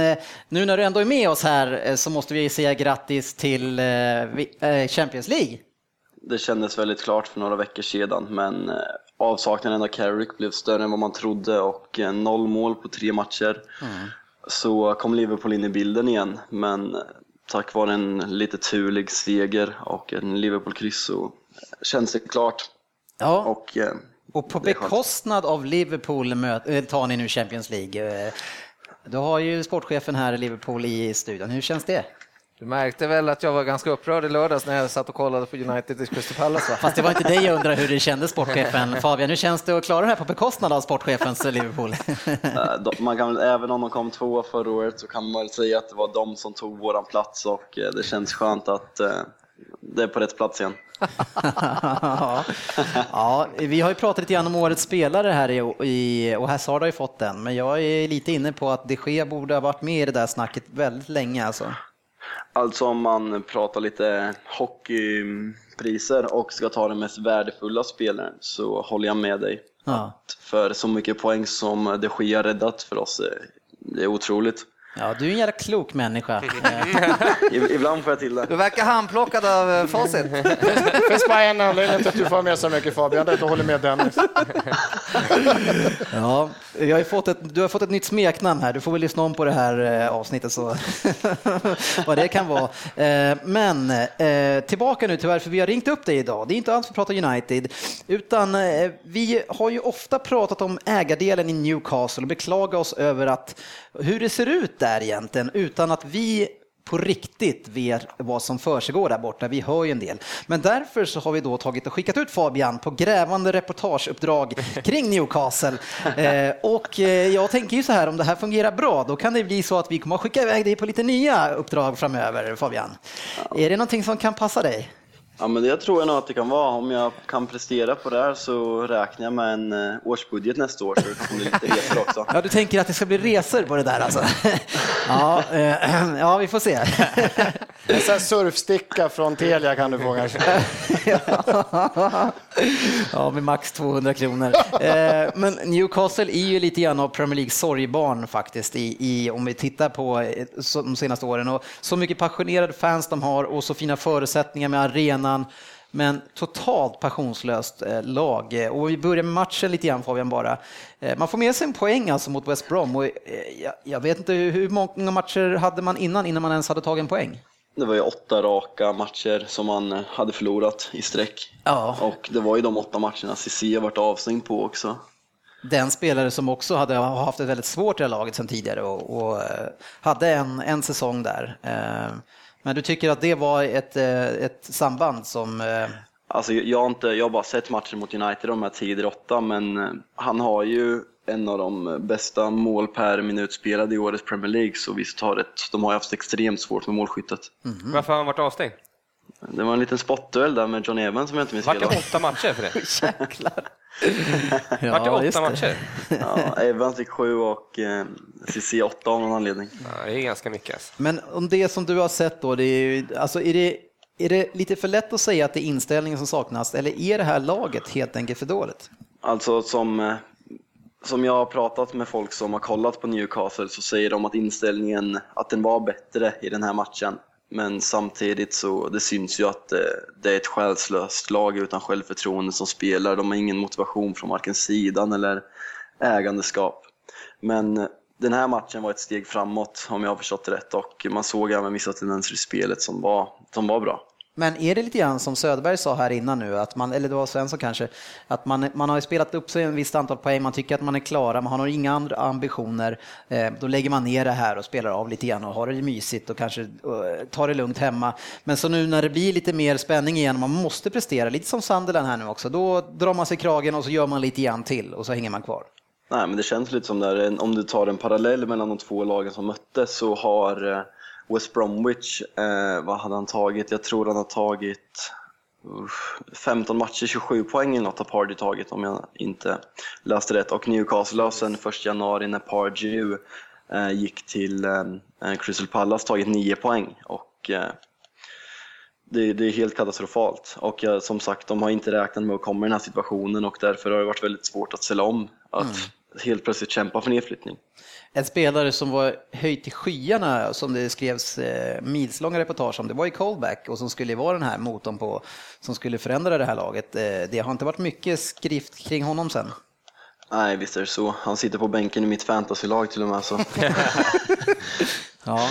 S1: nu när du ändå är med oss här så måste vi säga grattis till Champions League.
S6: Det kändes väldigt klart för några veckor sedan, men eh, avsaknaden av Carrick blev större än vad man trodde och eh, noll mål på tre matcher. Så kom Liverpool in i bilden igen, men eh, tack vare en lite turlig seger och en Liverpool-kryss så känns det klart.
S1: Ja,
S6: Och, eh,
S1: och på bekostnad av Liverpool tar ni nu Champions League. Du har ju sportchefen här i Liverpool i studion, hur känns det?
S2: Du märkte väl att jag var ganska upprörd i lördags när jag satt och kollade på United i Crystal Palace va?
S1: Fast det var inte dig jag undrar hur det kändes, sportchefen. Fabian, hur känns det att klara det här på bekostnad av sportchefens Liverpool?
S6: eh, man kan, även om de kom tvåa förra året så kan man väl säga att det var de som tog våran plats och eh, det känns skönt att eh, det är på rätt plats igen.
S1: ja. ja, vi har ju pratat lite grann om årets spelare här i, i, och Hazard har ju fått den, men jag är lite inne på att de Gea borde ha varit med i det där snacket väldigt länge alltså.
S6: Alltså om man pratar lite hockeypriser och ska ta den mest värdefulla spelaren så håller jag med dig.
S1: Ja.
S6: För så mycket poäng som de Gea räddat för oss, eh, det är otroligt.
S1: Ja, du är en jävla klok människa.
S6: I- Ibland får jag till det.
S2: Du verkar handplockad av eh, facit.
S4: Det finns bara en anledning till att du får med så mycket Fabian, det är att du håller med Dennis.
S1: Ja, jag har fått ett, du har fått ett nytt smeknamn här, du får väl lyssna om på det här eh, avsnittet så vad det kan vara. Eh, Men tillbaka nu till varför vi har ringt upp dig idag. Det är inte alls för att prata United, utan vi har ju ofta pratat om ägardelen i Newcastle och beklagat oss över att hur det ser ut där egentligen utan att vi på riktigt vet vad som försiggår där borta. Vi hör ju en del. Men därför så har vi då tagit och skickat ut Fabian på grävande reportageuppdrag kring Newcastle. Eh, och eh, jag tänker ju så här, om det här fungerar bra, då kan det bli så att vi kommer att skicka iväg dig på lite nya uppdrag framöver, Fabian. Är det någonting som kan passa dig?
S6: Ja, men det tror jag nog att det kan vara. Om jag kan prestera på det här så räknar jag med en eh, årsbudget nästa år så det kommer bli lite resor också.
S1: Ja, du tänker att det ska bli resor på det där alltså? Ja, eh, ja vi får se.
S4: En sån surfsticka från Telia kan du få kanske.
S1: Ja, med max 200 kronor. Eh, Men Newcastle är ju lite grann av Premier Leagues sorgebarn faktiskt, i, i, om vi tittar på eh, de senaste åren. Och så mycket passionerade fans de har och så fina förutsättningar med arenan. Men totalt passionslöst eh, lag. Eh, Och vi börjar med matchen lite grann Fabian bara. Eh, Man får med sig en poäng alltså mot West Brom. Och jag, vet inte hur många matcher hade man innan, innan man ens hade tagit en poäng?
S6: Det var ju åtta raka matcher som man hade förlorat i sträck.
S1: Ja.
S6: Och det var ju de åtta matcherna Cissi har varit avstängd på också.
S1: den spelare som också hade haft ett väldigt svårt i det här laget sedan tidigare och, och hade en, en säsong där. Eh, Men du tycker att det var ett, eh, ett samband som... eh,
S6: Alltså, jag, har inte, jag har bara sett matchen mot United de här tidigare åtta, men eh, han har ju en av de bästa mål per minut spelade i årets Premier League, så visst har det, de har haft extremt svårt med målskyttet.
S3: Varför har han varit avstängd?
S6: Det var en liten spottduell där med John Evans som jag inte minns
S3: Vart det
S6: fel.
S3: åtta matcher för det?
S1: Jäklar!
S3: Vart det åtta matcher?
S6: Ja, Evans fick sju och eh, Cissi åtta av någon anledning.
S3: Ja, det är ganska mycket. Alltså.
S1: Men om det som du har sett då, det är, ju, alltså är, det, är det lite för lätt att säga att det är inställningen som saknas eller är det här laget helt enkelt för dåligt?
S6: Alltså som, eh, som jag har pratat med folk som har kollat på Newcastle så säger de att inställningen, att den var bättre i den här matchen. Men samtidigt så det syns ju att eh, det är ett själslöst lag utan självförtroende som spelar. De har ingen motivation från varken sidan eller ägandeskap. Men eh, den här matchen var ett steg framåt om jag har förstått det rätt och man såg även vissa tendenser i spelet som var, som var bra.
S1: Men är det lite grann som Söderberg sa här innan nu, att man, eller det var Svensson kanske, att man, man har ju spelat upp sig en visst antal poäng, man tycker att man är klara, man har inga andra ambitioner, eh, då lägger man ner det här och spelar av lite grann och har det mysigt och kanske eh, tar det lugnt hemma. Men så nu när det blir lite mer spänning igen, man måste prestera, lite som Sunderland här nu också, då drar man sig kragen och så gör man lite grann till och så hänger man kvar.
S6: Nej, men det känns lite som där, om du tar en parallell mellan de två lagen som möttes så har eh, West Bromwich, eh, vad hade han tagit? Jag tror han har tagit uh, 15 matcher, 27 poäng eller något har Pardew tagit om jag inte läste rätt. Och Newcastle har sen 1 januari när Pardew eh, gick till eh, eh Crystal Palace tagit 9 poäng. Och, eh, det, det är helt katastrofalt och jag, som sagt de har inte räknat med att komma i den här situationen och därför har det varit väldigt svårt att ställa om att mm helt plötsligt kämpa för nedflyttning.
S1: En spelare som var höjt till skyarna, som det skrevs eh, milslånga reportage om, det var ju Colback och som skulle vara den här motorn på, som skulle förändra det här laget. Eh, det har inte varit mycket skrift kring honom sen.
S6: Nej, visst är det så. Han sitter på bänken i mitt fantasylag till och med. Så.
S1: Ja.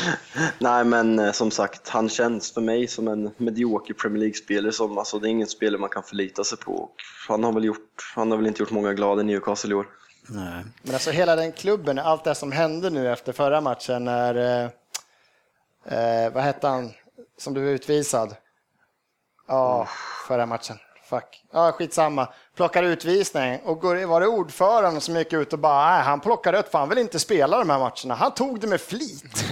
S6: Nej, men eh, som sagt, han känns för mig som en medioker Premier League-spelare. Som, alltså, det är ingen spelare man kan förlita sig på. Han har, väl gjort, han har väl inte gjort många glada i Newcastle i år.
S1: Nej.
S4: Men alltså hela den klubben, allt det som hände nu efter förra matchen när, eh, eh, vad hette han som blev utvisad? Ja, förra matchen. Fuck. Ja, skitsamma. Plockar utvisning och går, var det ordföranden som gick ut och bara, nej, han plockar rött för han vill inte spela de här matcherna. Han tog det med flit.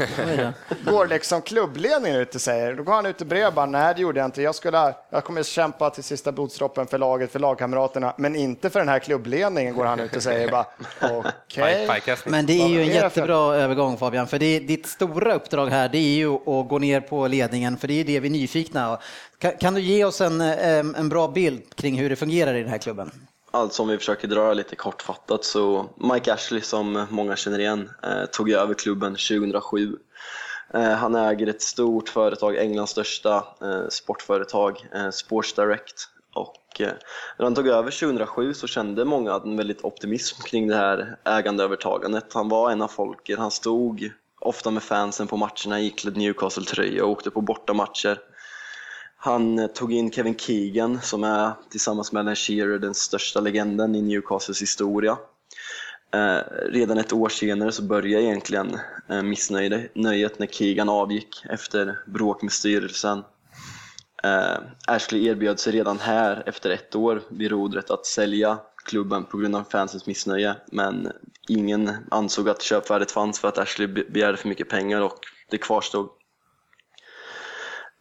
S4: går liksom klubbledningen ut och säger, då går han ut och bredvid och bara, nej det gjorde jag inte. Jag, skulle, jag kommer kämpa till sista blodsdroppen för laget, för lagkamraterna, men inte för den här klubbledningen, går han ut och säger bara, okej.
S3: Pajkastning.
S1: Men det är ju en jättebra övergång Fabian, för det ditt stora uppdrag här det är ju att gå ner på ledningen, för det är det vi är nyfikna. Kan, kan du ge oss en, eh, en bra bild kring hur det fungerar i den här klubben?
S6: Alltså om vi försöker dra lite kortfattat så Mike Ashley som många känner igen eh, tog över klubben 2007. Eh, han äger ett stort företag, Englands största eh, sportföretag, Sports Direct. Och när han tog över 2007 så kände många en väldigt optimism kring det här ägandeövertagandet. Han var en av folket, han stod ofta med fansen på matcherna iklädd Newcastle-tröja och åkte på bortamatcher. Han eh, tog in Kevin Keegan som är tillsammans med Alan Shearer den största legenden i Newcastles historia. Eh, redan ett år senare så började egentligen eh, missnöjet när Keegan avgick efter bråk med styrelsen. Eh, Ashley erbjöd sig redan här efter ett år vid rodret att sälja klubben på grund av fansens missnöje men ingen ansåg att köpvärdet fanns för att Ashley begärde för mycket pengar och det kvarstod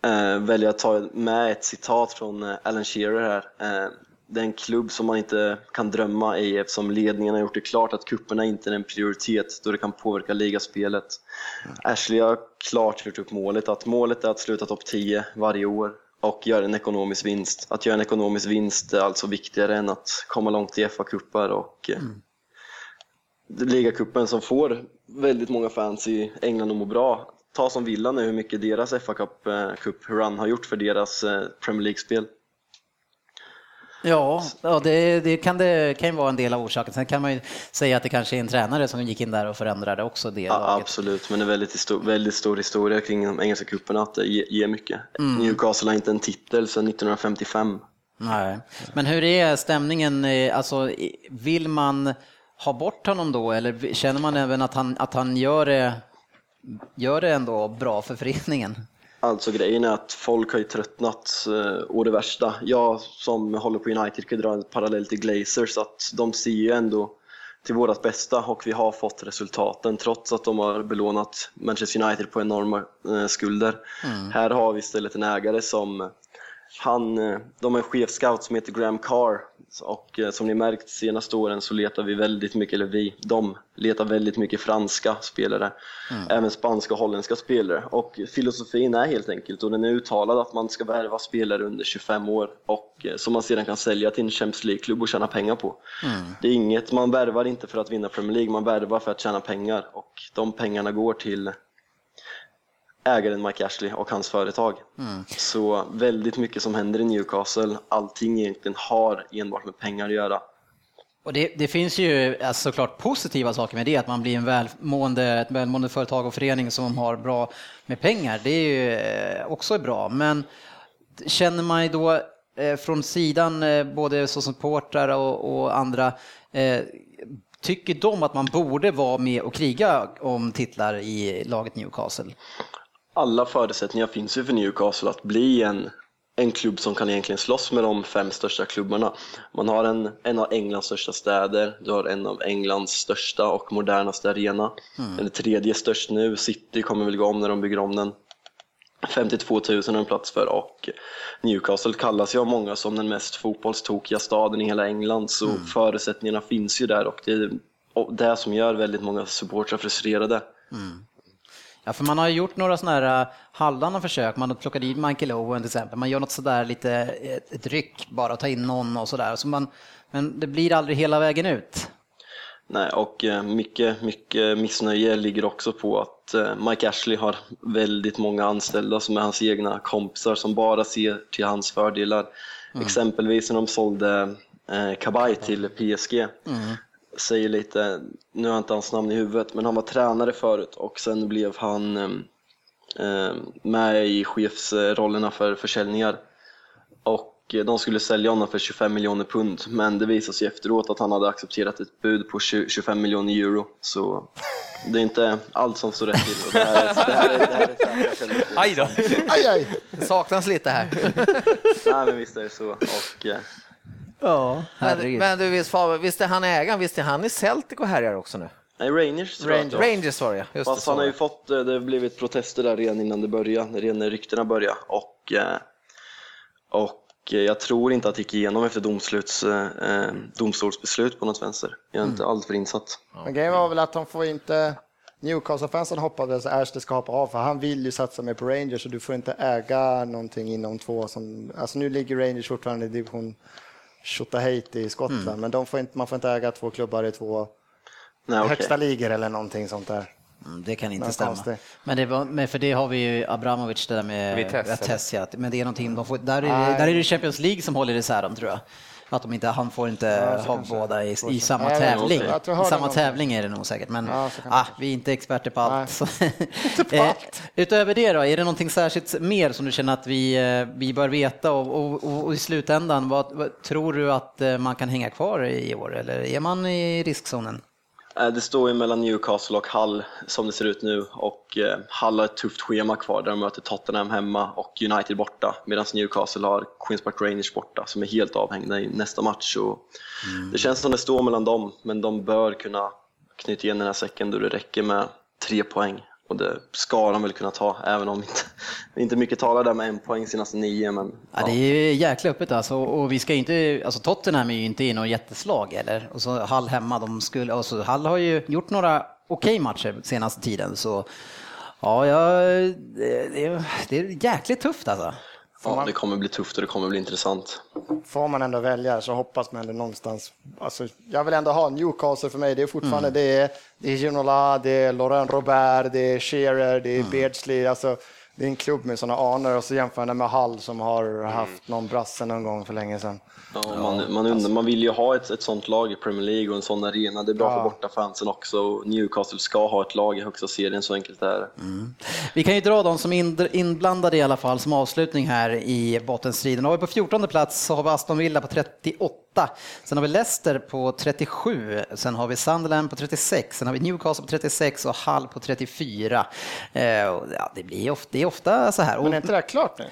S6: eh, välja att ta med ett citat från eh, Alan Shearer här. Eh, det är en klubb som man inte kan drömma i eftersom ledningen har gjort det klart att kupperna inte är en prioritet då det kan påverka ligaspelet. Mm. Ashley har klart gjort upp målet, att målet är att sluta topp 10 varje år och göra en ekonomisk vinst. Att göra en ekonomisk vinst är alltså viktigare än att komma långt i FA-cuper och eh, mm. ligacupen som får väldigt många fans i England att må bra. Ta som Villa nu hur mycket deras FA-cup-run eh, har gjort för deras eh, Premier League-spel.
S1: Ja, ja det, det, kan det kan ju vara en del av orsaken. Sen kan man ju säga att det kanske är en tränare som gick in där och förändrade också det.
S6: Ja, absolut, men det är väldigt, histor väldigt stor historia kring de engelska cuperna att det ger mycket. Mm. Newcastle har inte en titel sedan 1955.
S1: Nej, men hur är stämningen? Alltså, vill man ha bort honom då eller känner man även att han, att han gör, det, gör det ändå bra för föreningen?
S6: Alltså grejen är att folk har ju tröttnat eh, och det värsta. Jag som håller på United kan dra en parallell till Glazers att de ser ju ändå till vårat bästa och vi har fått resultaten trots att de har belånat Manchester United på enorma eh, skulder. Mm. Här har vi istället en ägare som han, eh, de har en chefscout som heter Graham Carr och eh, som ni märkt senaste åren så letar vi väldigt mycket, eller vi, de letar väldigt mycket franska spelare, mm. även spanska och holländska spelare. Och filosofin är helt enkelt, och den är uttalad, att man ska värva spelare under 25 år och eh, som man sedan kan sälja till en Champions League-klubb och tjäna pengar på. Mm. Det är inget, man värvar inte för att vinna Premier League, man värvar för att tjäna pengar och de pengarna går till ägaren Mike Ashley och hans företag. Mm. Så väldigt mycket som händer i Newcastle, allting egentligen har enbart med pengar att göra.
S1: Och det, det finns ju alltså, såklart positiva saker med det, att man blir en välmående, ett välmående företag och förening som har bra med pengar. Det är ju eh, också bra, men känner man då eh, från sidan, eh, både som supportrar och, och andra, Tycker de att man borde vara med och kriga om titlar i laget Newcastle?
S6: Alla förutsättningar finns ju för Newcastle att bli en, en klubb som kan egentligen slåss med de fem största klubbarna. Man har en, en av Englands största städer, du har en av Englands största och modernaste arena. Mm. Den tredje störst nu, City kommer väl gå om när de bygger om den. 52 000 är en plats för och Newcastle kallas ju av många som den mest fotbollstokiga staden i hela England så mm. förutsättningarna finns ju där och det är det som gör väldigt många supportrar frustrerade. Mm.
S1: Ja, för man har gjort några sådana här äh, halvdana försök. Man har plockat in Michael Owen till exempel. Man gör något sådär lite, ett, ryck bara, ta in någon och sådär. Så man, men det blir aldrig hela vägen ut.
S6: Nej, och äh, mycket, mycket missnöje ligger också på att äh, Mike Ashley har väldigt många anställda som är hans egna kompisar som bara ser till hans fördelar. Mm. Exempelvis när de sålde Kabay till PSG. Mm säger lite, nu har jag inte hans namn i huvudet, men han var tränare förut och sen blev han eh, med i chefsrollerna för försäljningar. Och de skulle sälja honom för 25 miljoner pund, men det visade sig efteråt att han hade accepterat ett bud på 25 miljoner euro. Så det är inte allt som står rätt till. det här, det här, det här, det här
S2: Aj då! Aj, aj. Det saknas lite här.
S6: Nej, men visst är det så. Och, eh,
S2: Ja, men, men du, visst, visst är han ägaren, visst är han i Celtic och härjar också nu?
S6: Nej, Rangers tror
S2: Rangers. jag. Rangers var det,
S6: just Fast det, han har ju fått, eh, det har blivit protester där redan innan det började, redan när ryktena började. Och, eh, och jag tror inte att det gick igenom efter domsluts, eh, domstolsbeslut på något vänster. Jag är mm. inte alltför insatt.
S4: Men grejen var väl att de får inte Newcastle-fansen hoppades att Ashley ska hoppa av för han vill ju satsa mer på Rangers och du får inte äga någonting inom två som, alltså nu ligger Rangers fortfarande i division Tjotahejti i Skottland, mm. men de får inte, man får inte äga två klubbar i två Nej, okay. högsta ligor eller någonting sånt där.
S1: Mm, det kan inte stämma. Men, det var, men för det har vi ju Abramovic det där med Vitesse, men det är någonting de får, där är, där är det Champions League som håller isär dem tror jag. Att de inte, han får inte ja, ha båda i, i samma Nej, tävling. I samma tävling är det nog säkert, men ja, ah, vi är inte experter på allt. eh, utöver det då, är det någonting särskilt mer som du känner att vi, eh, vi bör veta? Och, och, och, och i slutändan, vad, vad, tror du att eh, man kan hänga kvar i år? Eller är man i riskzonen?
S6: Eh, det står ju mellan Newcastle och Hull som det ser ut nu och eh, Hull har ett tufft schema kvar där de möter Tottenham hemma och United borta medan Newcastle har Queens Park Rangers borta som är helt avhängda i nästa match. Och mm. Det känns som det står mellan dem men de bör kunna knyta igen den här säcken då det räcker med tre poäng och det ska de väl kunna ta, även om inte, inte mycket talar där med en poäng senaste nio. Men,
S1: ja. det är jäkla öppet alltså. Och vi ska inte, alltså Tottenham är ju inte i något jätteslag eller? Och så Hall hemma, de skulle, alltså Hall har ju gjort några okej okay matcher senaste tiden. Så ja, ja det, är, det är jäkligt tufft alltså.
S6: Ja, man, det kommer bli tufft och det kommer bli intressant.
S4: Får man ändå välja så hoppas man ändå någonstans. Alltså, jag vill ändå ha Newcastle för mig. Det är fortfarande mm. det, är, det är Ginola, det är Laurent Robert, det är Shearer, det är mm. Beardsley. Alltså, det är en klubb med sådana anor och så jämför jag med Hall som har mm. haft någon brasse någon gång för länge sedan.
S6: Ja, man, man, undrar, man vill ju ha ett, ett sånt lag i Premier League och en sån arena. Det är bra ja. för bortafansen också. Newcastle ska ha ett lag i högsta serien, så enkelt är det. Mm.
S1: Vi kan ju dra de som är inblandade i alla fall som avslutning här i bottenstriden. Och på 14 plats så har vi Aston Villa på 38. Sen har vi Leicester på 37. Sen har vi Sunderland på 36. Sen har vi Newcastle på 36 och Hull på 34. Eh, ja, det, blir ofta, det är ofta så här.
S4: Men är inte det här klart nu?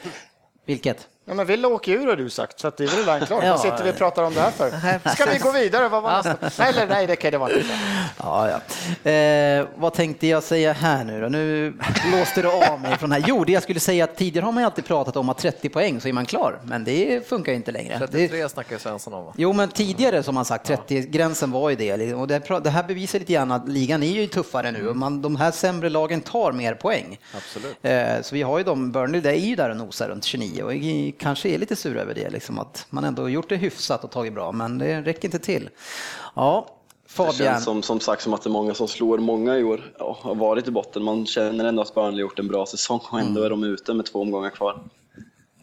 S1: Vilket?
S4: Ja, men Villa åker ur har du sagt, så det är väl redan klart. ja, Vad sitter vi och pratar om det här för? Ska vi gå vidare? Vad var nästa? Nej, eller, nej, det kan det vara inte.
S1: Ja, ja. Eh, vad tänkte jag säga här nu då? Nu låste du av mig från här. Jo, det jag skulle säga att tidigare har man alltid pratat om att 30 poäng så är man klar, men det funkar inte längre.
S2: 33 det... snackar Svensson om.
S1: Jo, men tidigare som man sagt, 30-gränsen var ju det. Och det, det här bevisar lite grann att ligan är ju tuffare nu och man, de här sämre lagen tar mer poäng.
S2: Absolut.
S1: Eh, så vi har ju de, Burnley, det är ju där och nosar runt 29 och kanske är lite sur över det, liksom, att man ändå gjort det hyfsat och tagit bra, men det räcker inte till. Ja,
S6: Fabian. Det känns som, som sagt som att det är många som slår många i år ja, har varit i botten. Man känner ändå att Burnley gjort en bra säsong och ändå mm. är de ute med två omgångar kvar.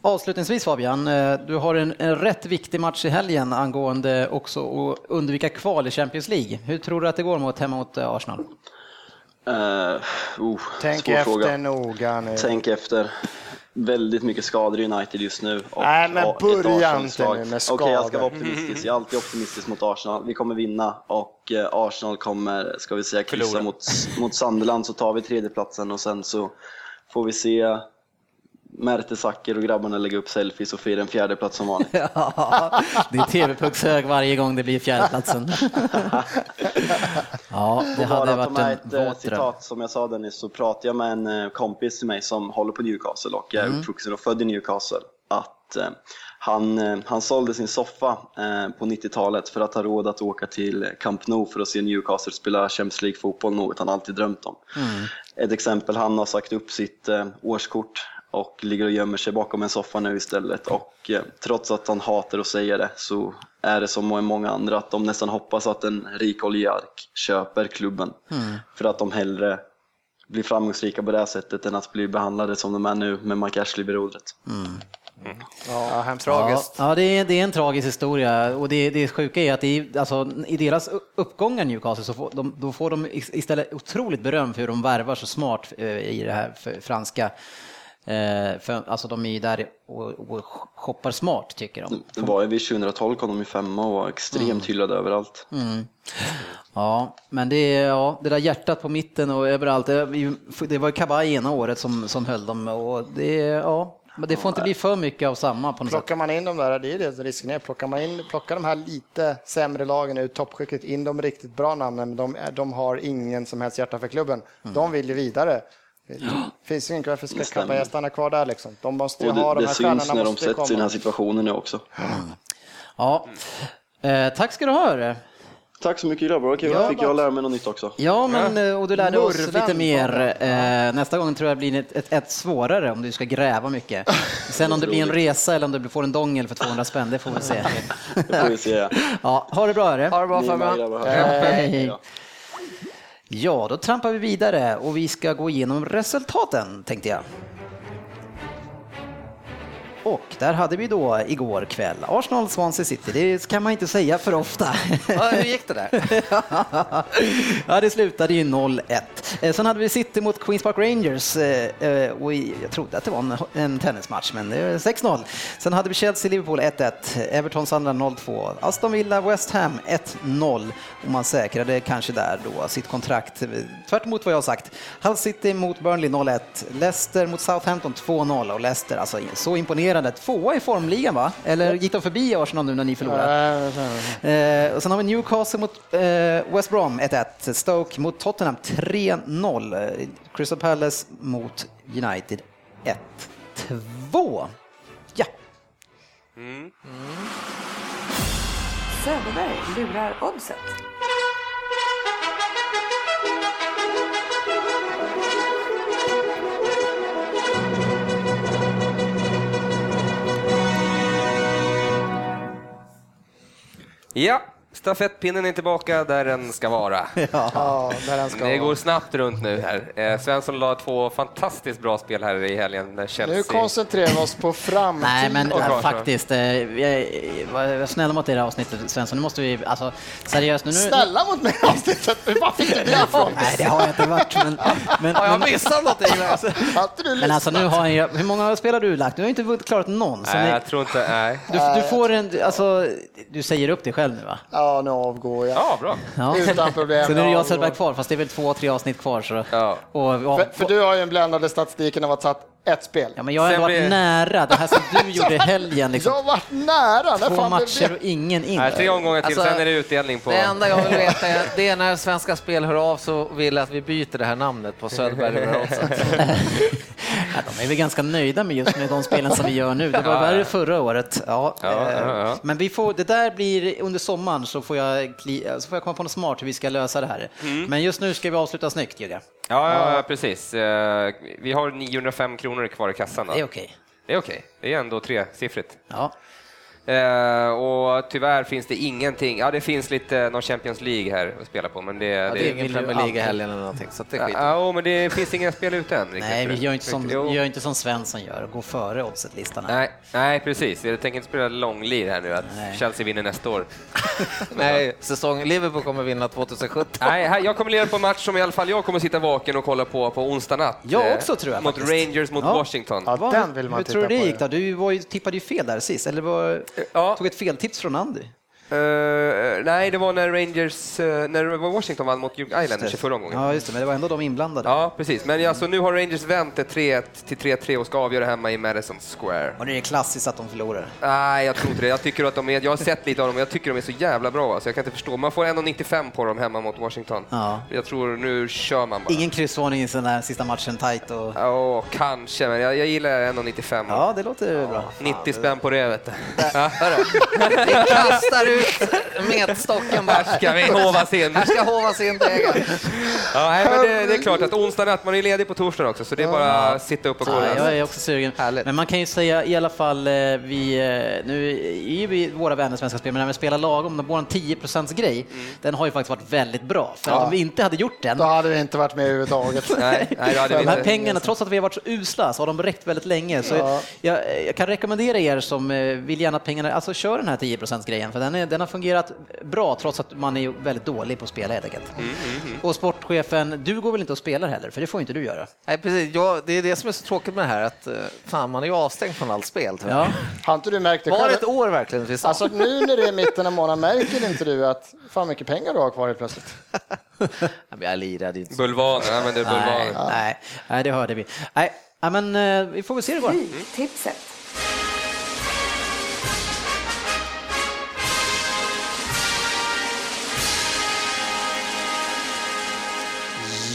S1: Avslutningsvis Fabian, eh, du har en, en, rätt viktig match i helgen angående också att undvika kval i Champions League. Hur tror du att det går mot, hemma mot eh, Arsenal?
S6: Uh, oh,
S4: Tänk efter fråga. noga nu.
S6: Tänk efter väldigt mycket skador i United just nu.
S4: Och Nej, men börja inte nu med skador.
S6: Okej, okay, jag ska vara optimistisk. Jag är alltid optimistisk mot Arsenal. Vi kommer vinna och eh, Arsenal kommer, ska vi säga, kryssa mot, mot Sunderland så tar vi tredjeplatsen och sen så får vi se Mertesacker och grabbarna lägga upp selfies och fira en fjärdeplats som vanligt.
S1: ja, det är TV-puckshög varje gång det blir fjärdeplatsen.
S6: ja, det hade varit en ett eh, våt citat som jag sa Dennis, så pratade jag med en eh, kompis till mig som håller på Newcastle och är mm. uppvuxen och född i Newcastle. Att eh, han, han sålde sin soffa på 90-talet för att ha råd att åka till Camp Nou för att se Newcastle spela Champions League-fotboll, något han alltid drömt om. Mm. Ett exempel, han har sagt upp sitt årskort och ligger och gömmer sig bakom en soffa nu istället. Och eh, trots att han hatar att säga det så är det som många andra att de nästan hoppas att en rik oligark köper klubben. Mm. För att de hellre blir framgångsrika på det här sättet än att bli behandlade som de är nu med Mike Ashley vid rodret. Mm.
S1: Mm. Ja, tragiskt. Ja, ja det, är, det är en tragisk historia och det, det sjuka är att i, alltså, i deras uppgångar Newcastle så får de, då får de istället otroligt beröm för hur de värvar så smart eh, i det här franska för, alltså de är ju där och, och shoppar smart tycker de.
S6: Det var ju vid 2012 kom de i femma och var extremt mm. hyllade överallt. Mm.
S1: Ja, men det, ja, det där hjärtat på mitten och överallt, det, det var Kabaj ena året som, som höll dem och det, ja, men det får inte bli för mycket av samma på något
S4: Plockar man in de där, det är det risken är, plockar man in, plockar de här lite sämre lagen ur toppskiktet in de riktigt bra namnen, men de, de har ingen som helst hjärta för klubben. Mm. De vill ju vidare. Det finns ingen varför ska Kappaja stanna kvar där liksom? De måste ju
S6: det,
S4: ha de
S6: här stjärnorna. Det syns när de sätts i den här situationen nu också. Mm.
S1: Ja, eh, tack ska du ha.
S6: Tack så mycket grabbar, okej, ja, fick jag lära mig något nytt också.
S1: Ja, men, eh, och du lärde oss lite mer. Eh, nästa gång tror jag blir ett, ett, ett, svårare om du ska gräva mycket. Sen om det blir en resa eller om du får en dongel för 200 spänn, det får vi se.
S6: det får vi se.
S1: Ja, ha det bra. Hörru.
S4: Ha det bra Fabian.
S1: Hej. Ja, då trampar vi vidare och vi ska gå igenom resultaten tänkte jag. Och där hade vi då igår kväll Arsenal Swansea City. Det kan man inte säga för ofta.
S2: Ja, hur gick det där?
S1: ja, det slutade ju 0-1. Eh, sen hade vi City mot Queens Park Rangers eh, eh, och jag trodde att det var en tennismatch, men det är 6-0. Sen hade vi Chelsea-Liverpool 1-1, Everton Sunderland 0-2, Aston Villa West Ham 1-0 och man säkrade kanske där då sitt kontrakt, tvärt emot vad jag har sagt. Hull City mot Burnley 0-1, Leicester mot Southampton 2-0 och Leicester alltså så imponerande. Tvåa i formligan va? Eller gick de förbi Arsenal nu när ni förlorade? Och sen har vi Newcastle mot West Brom 1-1. Stoke mot Tottenham 3-0. 0. Crystal Palace mot United 1-2. Ja,
S5: Söderberg lurar oddset.
S3: Ja, stafettpinnen är tillbaka där den ska vara.
S4: Ja, där den ska
S3: Det går snabbt runt nu här. Eh, Svensson la två fantastiskt bra spel här i helgen när Chelsea...
S4: Nu koncentrerar vi oss på framtid.
S1: Nej, men
S3: Och Karlsson.
S1: faktiskt, eh, vi var snälla mot det här avsnittet Svensson. Nu måste vi, alltså seriöst nu. nu
S4: Snälla mot mig avsnittet, var fick du det ifrån?
S1: Nej, det har jag inte varit. Men, men,
S2: Har jag
S1: men,
S2: missat någonting? Alltså.
S1: Men alltså nu har jag, hur många spel har du lagt? Du har inte klarat någon.
S3: Nej, jag tror inte... Nej.
S1: du, du får en, alltså, du säger upp dig själv nu va?
S4: Ja, nu avgår jag.
S3: Ja, bra.
S1: Ja.
S4: Utan problem.
S1: Så nu är det jag
S4: avgår.
S1: Söderberg kvar, fast det är väl två, tre avsnitt kvar. Så.
S3: Ja.
S1: Och, och,
S4: För, för du har ju en bländande statistiken av att ha ett spel.
S1: ja, men jag har
S3: Sen
S1: varit
S3: blir-
S1: nära. Det här som du gjorde i helgen. Liksom.
S4: Jag har varit nära. När
S1: Två matcher och ingen in.
S3: Nej, tre omgångar till,
S2: Alltså,
S3: sen är det utdelning på...
S2: Det enda jag vill veta är, det är när Svenska Spel hör av så vill att vi byter det här namnet på Söderberg.
S1: Ja, de är väl ganska nöjda med just med de spelen som vi gör nu. Det var värre förra året. Ja,
S3: Ja,
S1: eh,
S3: ja, ja.
S1: Men vi får, det där blir under sommaren så får, jag så får jag komma på något smart hur vi ska lösa det här.
S3: Mm.
S1: Men just nu ska vi avsluta snyggt, Jörgen.
S3: Ja, ja, ja, precis. Eh, Vi har 905 kronor kvar i kassan. Då.
S1: Det är okej.
S3: Det är okej. Det är ändå tresiffrigt.
S1: Ja.
S3: Eh, och tyvärr finns det ingenting. Ja, det finns lite någon Champions League här att spela på, men det...
S2: Det är
S1: vill
S2: ingen Premier League i helgen eller någonting, så det
S3: Ja,
S2: skiter
S3: ja, men det finns inga spel ute än.
S1: Nej, vi gör inte som, gör inte som Svensson gör, gå före oddset-listan.
S3: Nej, nej, precis. Jag tänker inte spela långlir här nu, att
S1: Nej.
S3: Chelsea vinner nästa år.
S2: Nej, säsong Liverpool kommer vinna 2017.
S3: Nej, här, jag kommer leda på en match som i alla fall jag kommer sitta vaken och kolla på på onsdag natt.
S1: Jag
S3: Eh,
S1: också, tror jag,
S3: Mot
S1: faktiskt.
S3: Rangers mot
S1: Ja.
S3: Washington.
S4: Ja, den vill man
S1: hur
S4: titta
S1: tror du det
S4: på,
S1: gick då? Du var ju, tippade ju fel där sist, eller var,
S3: Ja.
S1: tog ett feltips från Andy.
S3: Eh, nej, det var när Rangers, eh, när Washington vann mot Islanders i förra omgången.
S1: Ja, just det, men det var ändå de inblandade.
S3: Ja, precis. Men alltså, nu har Rangers vänt det 3-1 till 3-3 och ska avgöra hemma i Madison Square.
S1: Och det är klassiskt att de förlorar.
S3: Nej, jag tror inte det. Jag, tycker att de är, jag har sett lite av dem och jag tycker de är så jävla bra. Alltså, jag kan inte förstå. Man får 1,95 på dem hemma mot Washington.
S1: Ja.
S3: Jag tror nu kör man bara.
S1: Ingen kryssvarning i den där sista matchen tight och...
S3: Ja, kanske, men jag, jag gillar 1,95.
S1: Ja, det låter bra.
S3: 90 spänn på det, vet du. Ja.
S2: Kastar ut metstocken bara.
S3: Här ska vi hovas in.
S2: Här ska hovas in degen.
S3: Ja, nej, men det, det är klart att onsdag natt, man är ledig på torsdagen också, så det är bara att sitta upp och
S1: Ja,
S3: kolla.
S1: jag är också sugen.
S2: Härligt.
S1: Men man kan ju säga i alla fall, eh, vi, eh, nu är ju vi våra vänner Svenska Spel, men när vi spelar lagom, vår 10% grej, den har ju faktiskt varit väldigt bra. För att om vi inte hade gjort den,
S4: Då hade vi inte varit med överhuvudtaget.
S3: Nej, nej, det hade vi
S1: de här
S3: inte.
S1: pengarna, trots att vi har varit så usla, så har de räckt väldigt länge. Så
S4: Ja.
S1: jag, jag kan rekommendera er som eh, vill gärna att pengarna, alltså kör den här 10% grejen för den, är, den har fungerat bra trots att man är väldigt dålig på att spela helt enkelt. Och sportchefen, du går väl inte och spelar heller, för det får inte du göra?
S2: Nej, precis. Ja, det är det som är så tråkigt med det här, att eh, fan, man är ju avstängd från allt spel.
S1: Ja.
S4: Har inte du märkt det
S2: Var det ett år verkligen? Vi sa?
S4: Alltså nu när det är mitten av månaden, märker inte du att fan mycket pengar du har kvar helt plötsligt?
S2: Jag lirade inte.
S3: Bulvaner, ja, men det är
S1: Nej,
S3: bulvaner.
S1: nej, nej, det hörde vi. Nej, men eh, vi får väl se hur det går.
S5: Tipset.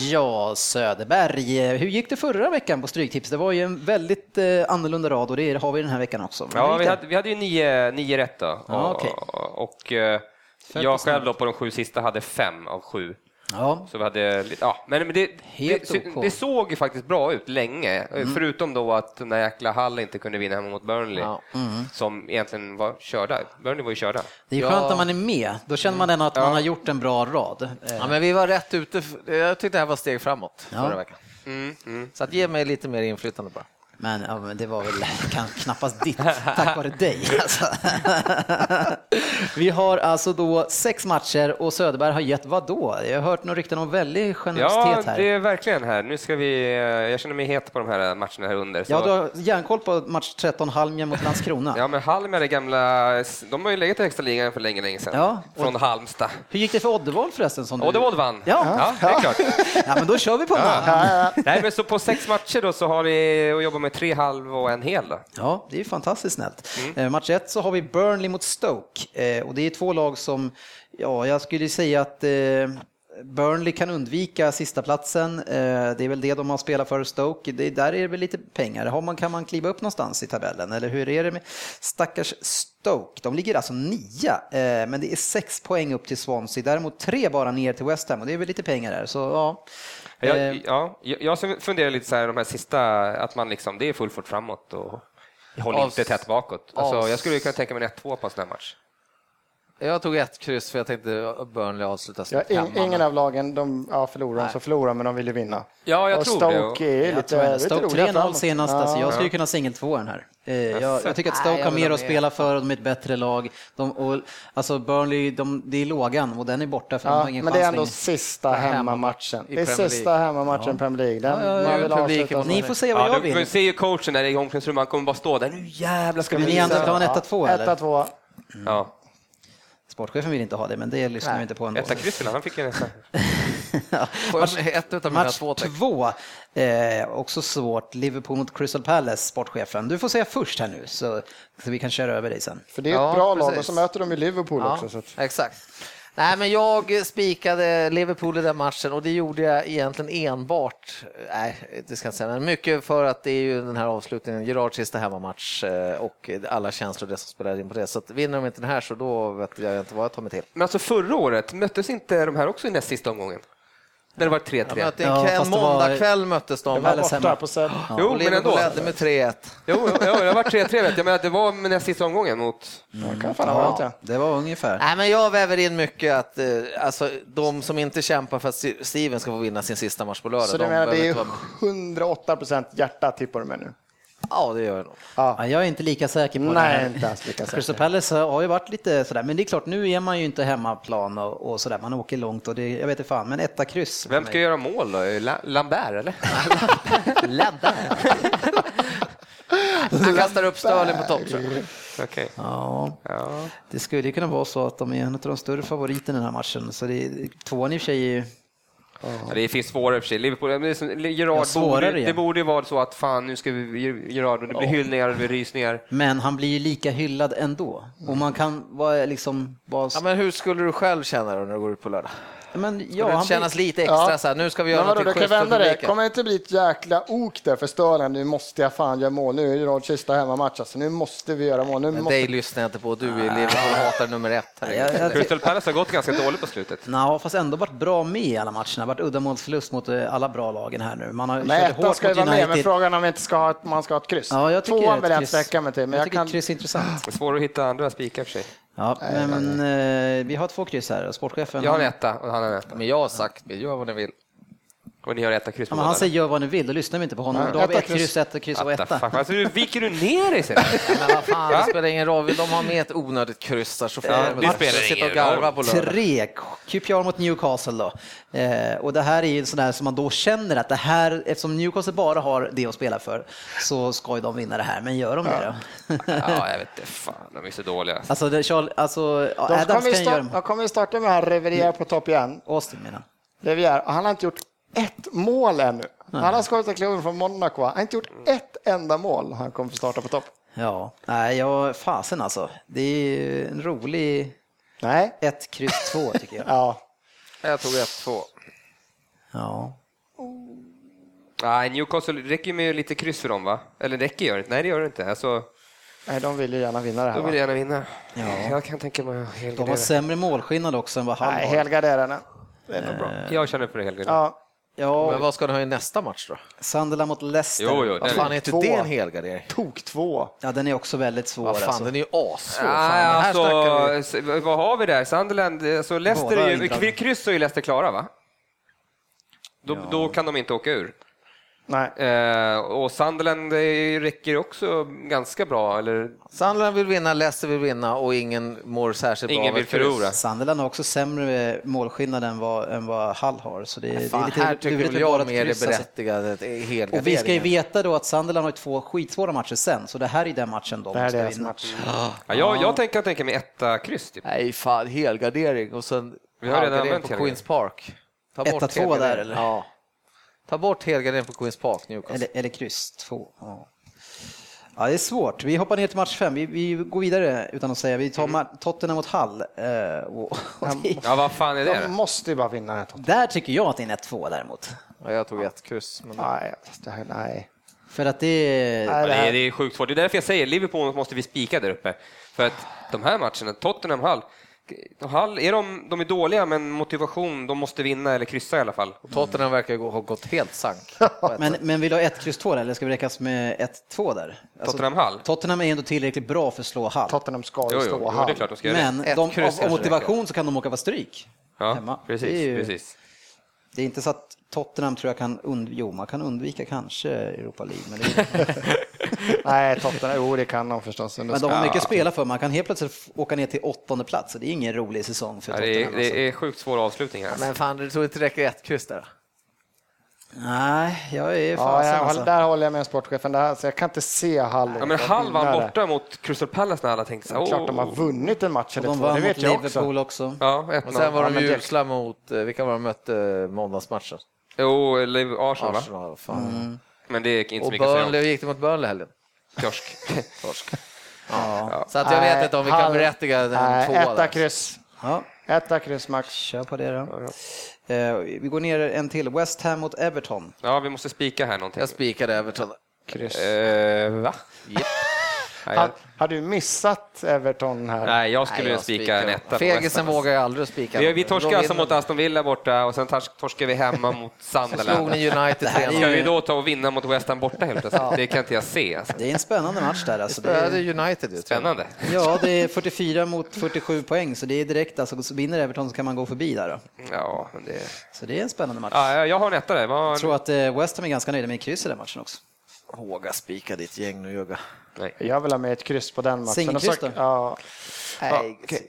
S1: Ja, Söderberg, hur gick det förra veckan på Stryktips? Det var ju en väldigt eh, annorlunda rad och det har vi den här veckan också.
S3: Ja, vi hade, vi hade ju nio, nio rätt då.
S1: Ja,
S3: och,
S1: okej.
S3: och eh, jag själv då på de sju sista hade fem av sju.
S1: Ja,
S3: Så vi hade, lite- ja, men men det,
S1: Helt
S3: det,
S1: OK. Mm.
S3: det såg ju faktiskt bra ut länge, förutom då att den där jäkla Hull inte kunde vinna hemma mot Burnley,
S2: Ja.
S3: som egentligen var körda. Burnley var ju körda.
S1: det är
S2: Ja.
S1: skönt när man är med. Då känner man ändå att man har gjort en bra rad.
S2: Ja, men vi var rätt ute. Jag tyckte det här var steg framåt
S1: Ja.
S2: förra veckan.
S3: Mm,
S2: Så att ge mig lite mer inflytande bara.
S1: Men, ja, men det var väl knappast ditt, tack vare dig. Alltså. Vi har alltså då sex matcher och Söderberg har gett vad då? Jag har hört några rykten om väldigt
S3: Ja,
S1: generositet här.
S3: det är verkligen här. Nu ska vi, eh, jag känner mig het på de här matcherna här under. Så.
S1: Ja, du har järnkoll på match 13, Halmia mot Landskrona.
S3: Ja, men Halmia, det gamla, de har ju legat i högsta ligan för länge, länge sedan.
S1: Ja,
S3: Från Halmstad.
S1: Hur gick det för Oddevall förresten? Som du...
S3: Oddevall vann.
S1: Ja.
S3: ja, det är klart.
S1: Ja, men då kör vi på den.
S3: Nej, men så på sex matcher då så har vi att jobba med tre halv och en hel. Då.
S1: Ja, det är fantastiskt snällt.
S3: Mm.
S1: Match ett så har vi Burnley mot Stoke eh, och det är två lag som, ja, jag skulle säga att eh, Burnley kan undvika sista platsen. Det är väl det de har spelat för Stoke. Det, där är det väl lite pengar. Har man, kan man kliva upp någonstans i tabellen? Eller hur är det med stackars Stoke? De ligger alltså nia, men det är sex poäng upp till Swansea. Däremot tre bara ner till West Ham och det är väl lite pengar där. Så ja.
S3: Jag,
S1: Eh,
S3: ja, jag funderar lite så här, de här sista, att man liksom, det är full fart framåt och håller inte tätt bakåt. Alltså, jag skulle kunna tänka mig en 1-2 på en sån här match.
S2: Jag tog ett kryss för jag tänkte Burnley avslutas
S4: Ja, in, ingen av lagen, de ja, förlorar de så förlorar, men de vill ju vinna.
S3: Ja, jag
S4: och
S3: tror det.
S4: Stoke är
S1: Jag
S4: lite,
S1: det.
S4: lite
S1: Stoke
S4: roliga
S1: 3-0
S4: framåt.
S1: senast,
S4: Ja.
S1: alltså jag skulle kunna singel två den här. Eh, Jag, jag tycker att
S2: Nej,
S1: Stoke
S2: jag
S1: har
S2: vill
S1: mer att spela för, de är ett bättre lag. De, och, alltså Burnley, de, det är lågan och den är borta för de
S4: Ja,
S1: har ingen
S4: men det är ändå sista hemmamatchen.
S2: i
S4: Det är sista hemmamatchen i Premier League. Den,
S1: Ja, ja, ja,
S4: vill
S2: publiken
S1: Ni får säga vad
S3: Ja,
S1: jag
S3: du, du
S1: vill.
S3: ser ju coachen där i omklädningsrummet, han kommer bara stå där. Nu jävlar ska vi
S1: ni andra
S3: visa.
S1: ska ha en 1-2 eller?
S4: 1-2.
S3: Ja,
S1: Sportchefen vill inte ha det, men det lyssnar vi inte på ändå.
S3: etta kryss vill han, fick ju nästan.
S2: Jag med ett utav mina
S1: Match
S2: två
S1: två, eh, också svårt. Liverpool mot Crystal Palace, sportchefen. Du får säga först här nu, så, så vi kan köra över dig sen.
S4: För det är ett
S2: Ja,
S4: bra lag
S2: precis.
S4: och så möter de ju Liverpool
S2: Ja,
S4: också. Så att,
S2: exakt. Nej, men jag spikade Liverpool i den matchen och det gjorde jag egentligen enbart, nej, det ska jag inte säga, men mycket för att det är ju den här avslutningen, Gerards sista hemmamatch eh, och alla känslor det som spelar in på det. Så att vinner de inte den här så då vet jag inte vad jag tar mig till.
S3: Men alltså förra året, möttes inte de här också i näst sista omgången? Det var 3-3?
S2: Jag mötte
S1: Ja,
S2: en,
S1: det var-
S2: måndagkväll möttes de.
S4: det var borta
S1: hemma.
S4: på Säd.
S3: Jo,
S2: och
S3: men ändå.
S2: ledde med 3-1.
S3: Jo, jo, det var 3-3 vet jag, men att det var med näst sista omgången mot...
S4: Det kan fan varit det.
S1: Det var ungefär.
S2: Nej, men jag väver in mycket att eh, alltså, de som inte kämpar för att Steven ska få vinna sin sista match på lördag.
S4: Så
S2: de
S4: du menar det är
S2: inte vara med.
S4: 108 procent hjärta tippar du med nu?
S2: Ja, det gör jag nog.
S1: Ja, jag är inte lika säker på det
S4: Nej,
S1: här.
S4: inte ens lika
S1: Crystal
S4: säker.
S1: Palace har ju varit lite sådär, men det är klart nu är man ju inte hemmaplan och, och sådär, man åker långt och det, jag vet inte fan, men etta kryss.
S3: Vem
S1: mig.
S3: ska göra mål då? La- Lambert eller?
S2: Ledda. Han kastar upp Sterling på topp.
S3: Okej.
S1: Ja,
S3: Ja.
S1: det skulle ju kunna vara så att de är en av de större favoriterna i den här matchen, så det, tvåan i och för sig är ju
S3: Ja, Det finns svårare i och för sig. Liverpool, men det, är som, Gerard
S1: Ja, svårare,
S3: borde,
S1: ja.
S3: det borde ju vara så att fan nu ska vi Gerard, och det blir hyllningar och det blir rysningar.
S1: Men han blir ju lika hyllad ändå. Och man kan vara liksom... Vara...
S2: Ja, men hur skulle du själv känna då när du går ut på lördag?
S1: Men,
S2: Skulle
S1: ja,
S2: det
S1: han
S2: kännas
S1: blir...
S2: lite extra
S4: Ja.
S2: så här, nu ska vi göra något schysst
S4: vända det. Kommer det inte bli ett jäkla ok där för Sterling? Nu måste jag fan göra mål. Nu är Gerards sista hemmamatch. Alltså, nu måste vi göra mål. Nu
S2: Men
S4: måste...
S2: dig lyssnar jag inte på, du är Liverpool-hatare nummer ett. Här.
S1: Jag, jag,
S3: Crystal Palace har gått ganska dåligt på slutet.
S1: Nå, fast ändå varit bra med i alla matcherna. Varit uddamålsförlust mot eh, alla bra lagen här nu. Man har
S4: Nej,
S1: hårt
S4: ska ju vara med, men frågan om vi inte ska ha ett, man ska ha ett kryss.
S1: Ja, jag tycker
S4: Tvåan
S1: ett
S4: vill jag
S1: kryss-
S4: inte sträcka mig till, men
S1: jag
S4: jag,
S1: tycker
S4: kan...
S1: kryss är intressant.
S3: Det är svårt att hitta andra spikar för sig.
S1: Ja, men eh, vi har två kryss här. Sportchefen
S3: Jag har en
S1: han,
S3: etta och han har en etta.
S2: Men jag har sagt, gör vad ni vill.
S3: Och ni har etta kryss på
S1: ja, men han säger gör vad ni vill, då lyssnar vi inte på honom.
S4: Nej,
S1: Då har vi ett kryss, ett kryss och etta.
S3: Alltså, nu viker du ner dig sen.
S2: Men vad fan, det spelar ingen roll. Vill de ha med ett onödigt kryss där så får
S3: Ja,
S2: de
S3: det spelar
S2: sitta
S3: ingen
S2: och garva på lördag.
S1: Tre, QPR mot Newcastle då. Eh, och det här är ju sådär som man då känner att det här, eftersom Newcastle bara har det att spela för, så ska ju de vinna det här. Men gör de det då?
S3: Ja, jag vet inte. Fan, de är så dåliga.
S1: alltså, det, Charles, alltså
S4: De
S1: Adams
S4: kommer, ju
S1: kan ju göra
S4: starta, de kommer ju starta med här Revier på topp igen.
S1: Austin menar
S4: och han har inte gjort ett mål ännu. Han har skottat klubben från Monaco. Han har inte gjort ett enda mål. Han kommer få starta på topp.
S1: Ja, nej, jag, fasen alltså. Det är ju en rolig
S4: Nej.
S1: ett kryss två tycker jag.
S4: Ja.
S2: Jag tog ett, två.
S1: Ja.
S3: Nej, Newcastle räcker ju med lite kryss för dem, va? Eller räcker gör det inte? Nej, det gör det inte. Alltså,
S4: Nej, de vill ju gärna vinna det här.
S3: de vill
S4: Va?
S3: gärna vinna.
S1: Ja.
S3: Jag kan tänka mig att
S1: De har
S3: helgardera.
S1: sämre målskillnad också än vad
S4: Nej,
S1: har.
S4: helgarderarna. Det är nog bra.
S3: Jag känner för helgardera.
S4: Ja.
S2: Men
S1: Ja,
S2: vad ska de ha i nästa match då?
S1: Sunderland mot Leicester.
S3: Jo, jo.
S2: Vad fan är inte
S4: Två.
S2: det en helgardering?
S4: Tok två.
S1: Ja, den är också väldigt svår.
S2: Vad fan,
S1: alltså.
S2: den är ju assvår. Vi-
S3: alltså, vad har vi där? Sunderland, alltså Leicester
S1: Båda
S3: är ju, kryss är ju Leicester klara, va? Då, då kan de inte åka ur.
S4: Nej.
S3: Eh, och Sunderland räcker också ganska bra, eller?
S2: Sunderland vill vinna, Leicester vill vinna och ingen mår särskilt bra
S3: Ingen vill förlora.
S1: Sunderland har också sämre målskillnad än vad, än vad Hall har. Så det, det är
S2: Fan,
S1: lite
S2: här tycker
S1: lurigt
S2: väl
S1: med bara
S2: jag mer är
S1: alltså.
S2: berättigat helgarderingen.
S1: Och vi ska ju veta då att Sunderland har två skitsvåra matcher sen, så det här är den matchen de
S4: Det här är
S1: ska vinna.
S4: match.
S3: Ja, jag, jag tänker tänka mig etta kryss, typ.
S2: Nej, fan, helgardering och sen
S3: Vi har redan använt
S2: på. Queens Park. Ta
S1: Etta,
S2: bort
S1: två
S2: helgardering.
S1: där, eller?
S2: Ja. Ta bort helgardering på Queens Park, Newcastle.
S1: Eller, eller kryss två. Ja. Ja, det är svårt. Vi hoppar ner till match fem. Vi, vi går vidare utan att säga. Vi tar mm. Tottenham mot Hall. Eh, och, och
S3: ja, vad fan är det?
S4: De måste ju bara vinna.
S1: Där tycker jag att det är en 1-2 däremot.
S2: Ja, jag tog ett kryss. Men...
S4: Nej, nej.
S1: För att det...
S3: Ja, det, är, det är sjukt svårt. Det är därför jag säger Liverpool måste vi spika där uppe. För att de här matcherna, Tottenham Hall, är de, de är dåliga men motivation, de måste vinna eller kryssa i alla fall.
S2: Och Tottenham verkar ha gått helt sank.
S1: men, men vill du ha ett kryss 2 eller ska vi räckas med 1-2 där?
S3: Alltså, Tottenham Hall?
S1: Tottenham är ändå tillräckligt bra för att slå Hall.
S4: Tottenham ska ju slå Hall.
S1: men de, av, motivation så kan de åka på stryk.
S3: Ja, hemma. precis. Ju, precis.
S1: Det är inte så att Tottenham tror jag kan undvika, jo man kan undvika kanske Europa League. Men det
S4: Nej, Tottenham, jo det kan de förstås.
S1: Men de har mycket att spela för, man kan helt plötsligt åka ner till åttonde plats. Det är ingen rolig säsong för
S3: ja,
S1: Tottenham.
S3: Det är, det
S1: alltså.
S3: är sjukt svår avslutning här.
S2: Men fan, det tror inte räcker ett kryss där?
S1: Nej, jag är
S4: fasen. Ja, jag, alltså. Där håller jag med sportchefen. Där, så jag kan inte se Hall.
S3: Ja, men Hall var borta mot Crystal Palace när alla tänkte så.
S4: Klart de har vunnit en match eller
S1: två. De vann mot Liverpool också. också.
S3: Ja,
S2: och sen var de ju usla mot, eh, vilka var de mötte måndagsmatchen?
S3: Jo, Arsenal, Arsenal
S2: va? Mm.
S3: Men det är inte så
S2: mycket om. gick det mot Burnley helgen?
S3: Torsk.
S2: Torsk. Ja. ja. Så att jag vet inte om vi kan berättiga en tvåa.
S4: Etta kryss. Ja. Etta kryss max.
S1: Kör på det då. Eh, vi går ner en till. West Ham mot Everton.
S3: Ja, vi måste spika här någonting.
S2: Jag spikade Everton.
S1: Kryss.
S3: Eh, va? Yep.
S4: Har, har, du missat Everton här?
S3: Nej, jag skulle Nej, spika en etta.
S2: Fegisen vågar jag aldrig spika.
S3: Vi, vi torskade alltså mot Aston Villa borta och sen torskade vi hemma mot Sunderland.
S2: United
S3: Ska vi då ta och vinna mot West Ham borta helt plötsligt? Det kan inte jag se. Alltså.
S1: Det är en spännande match där. Alltså.
S2: Det är United.
S3: Spännande.
S1: Ja, det är 44 mot 47 poäng, så det är direkt. Alltså, så vinner Everton så kan man gå förbi där. Då.
S3: Ja, det...
S1: Så det är en spännande match.
S3: Ja, jag har en etta där. Var...
S1: Jag tror att eh, West Ham är ganska nöjda med kryss i den matchen också.
S2: Våga spika ditt gäng nu Jugga.
S4: Nej. Jag vill ha med ett kryss på den matchen.
S1: Singelkryss då?
S4: Ja.
S3: Nej, okay.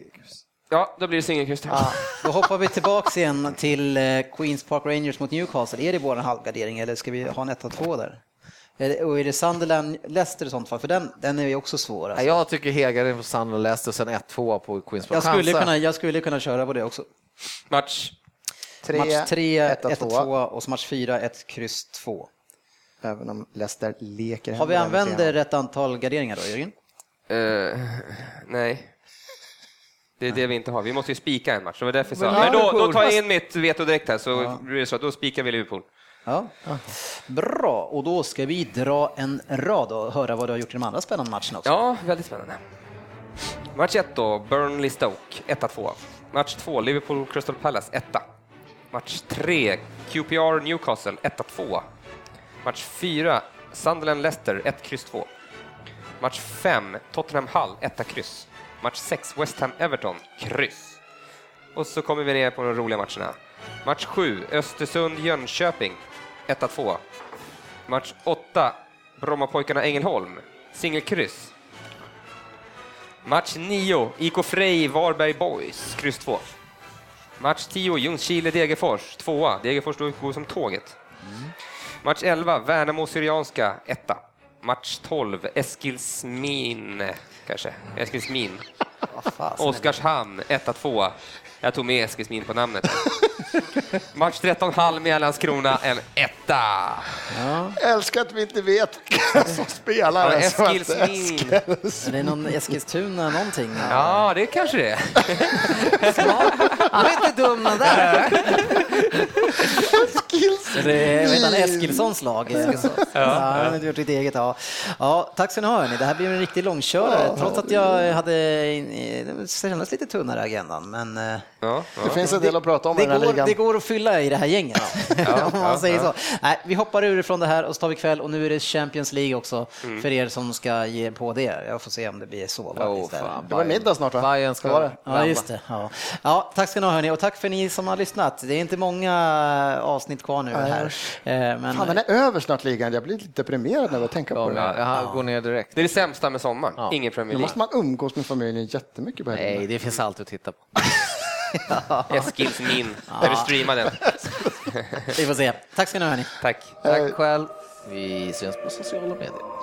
S3: Ja, då blir det singelkryss.
S1: Ja. Då hoppar vi tillbaks igen till eh, Queens Park Rangers mot Newcastle. Är det vår halvgardering eller ska vi ha en 1-2 där? Och är det Sunderland, Leicester i sånt fall? För den, den är ju också svår.
S2: Alltså. Jag tycker Hegaren på Sunderland, Leicester och sen 1-2 på Queens Park.
S1: Jag skulle, kunna, jag skulle kunna köra på det också.
S3: Match?
S1: Tre, match 3, 1-2 och så match 4, 1, kryss 2. Även om Leicester leker. Har vi använt rätt antal garderingar då, Jörgen?
S3: Uh, nej. Det är det vi inte har. Vi måste ju spika en match. Det var därför jag sa. Men då, då tar jag in mitt veto direkt här, så ja. blir det så. Då spikar vi Liverpool.
S1: Ja. Bra, och då ska vi dra en rad och höra vad du har gjort i de andra spännande matcherna också.
S3: Ja, väldigt spännande. Match 1 då, Burnley Stoke, 1-2. Match 2, Liverpool Crystal Palace, 1 Match 3, QPR Newcastle, 1-2. Match 4, Sunderland Leicester 1, kryss 2. Match 5, Tottenham Hull 1, kryss. Match 6, West Ham Everton, kryss. Och så kommer vi ner på de roliga matcherna. Match 7, Östersund Jönköping 1-2. Match 8, Brommapojkarna Ängelholm, singelkryss. Match 9, IK Frej Varberg Boys, kryss 2. Match 10, Ljungskile Degerfors, 2 Degerfors går som tåget. Mm. Match 11, Värnamo Syrianska, etta. Match 12, Eskilsmin, kanske. Eskilsmin. Oskarshamn, 1-2. Jag tog med Eskilsmin på namnet. Match 13 Halmia Landskrona, en etta.
S4: Ja. Älskar att vi inte vet vilka som spelar.
S3: Ja, Eskilsmin.
S1: Är det någon Eskilstuna någonting?
S3: Ja, det kanske det är.
S1: Han är inte dum den där.
S4: Eskilsson.
S1: Det är vet Eskilssons lag. Ja, ja. Han har gjort sitt eget. Ja. Ja, tack ska ni ha. Hörni. Det här blir en riktig långkörare. Ja, Trots att jag hade det kändes lite tunnare agendan. Men
S4: ja, ja. det finns en del att prata om
S1: det,
S4: i den här
S1: går,
S4: ligan.
S1: Det går att fylla i det här gänget. om man säger så. Nej, vi hoppar ur ifrån det här och så tar vi kväll och nu är det Champions League också mm. för er som ska ge på det. Jag får se om det blir så.
S4: Oh, det var middag snart va?
S2: Bayern ska vara
S1: Ja, just det. Ja. ja, tack ska ni ha hörni och tack för ni som har lyssnat. Det är inte många avsnitt kvar nu här.
S4: Eh, men... Fan, den är över snart ligan. Jag blir lite deprimerad när jag tänker på
S2: det. Jag går ner direkt.
S3: Det är det sämsta med sommaren. Ja. Ingen Premier
S4: League. Då måste man umgås med familjen jättemycket på
S2: Nej, det finns alltid att titta på.
S3: ja. Eskilsmin. Ja. du streama den?
S1: Vi får se. Tack ska ni ha hörni.
S3: Tack.
S2: Tack själv. Vi syns på sociala medier.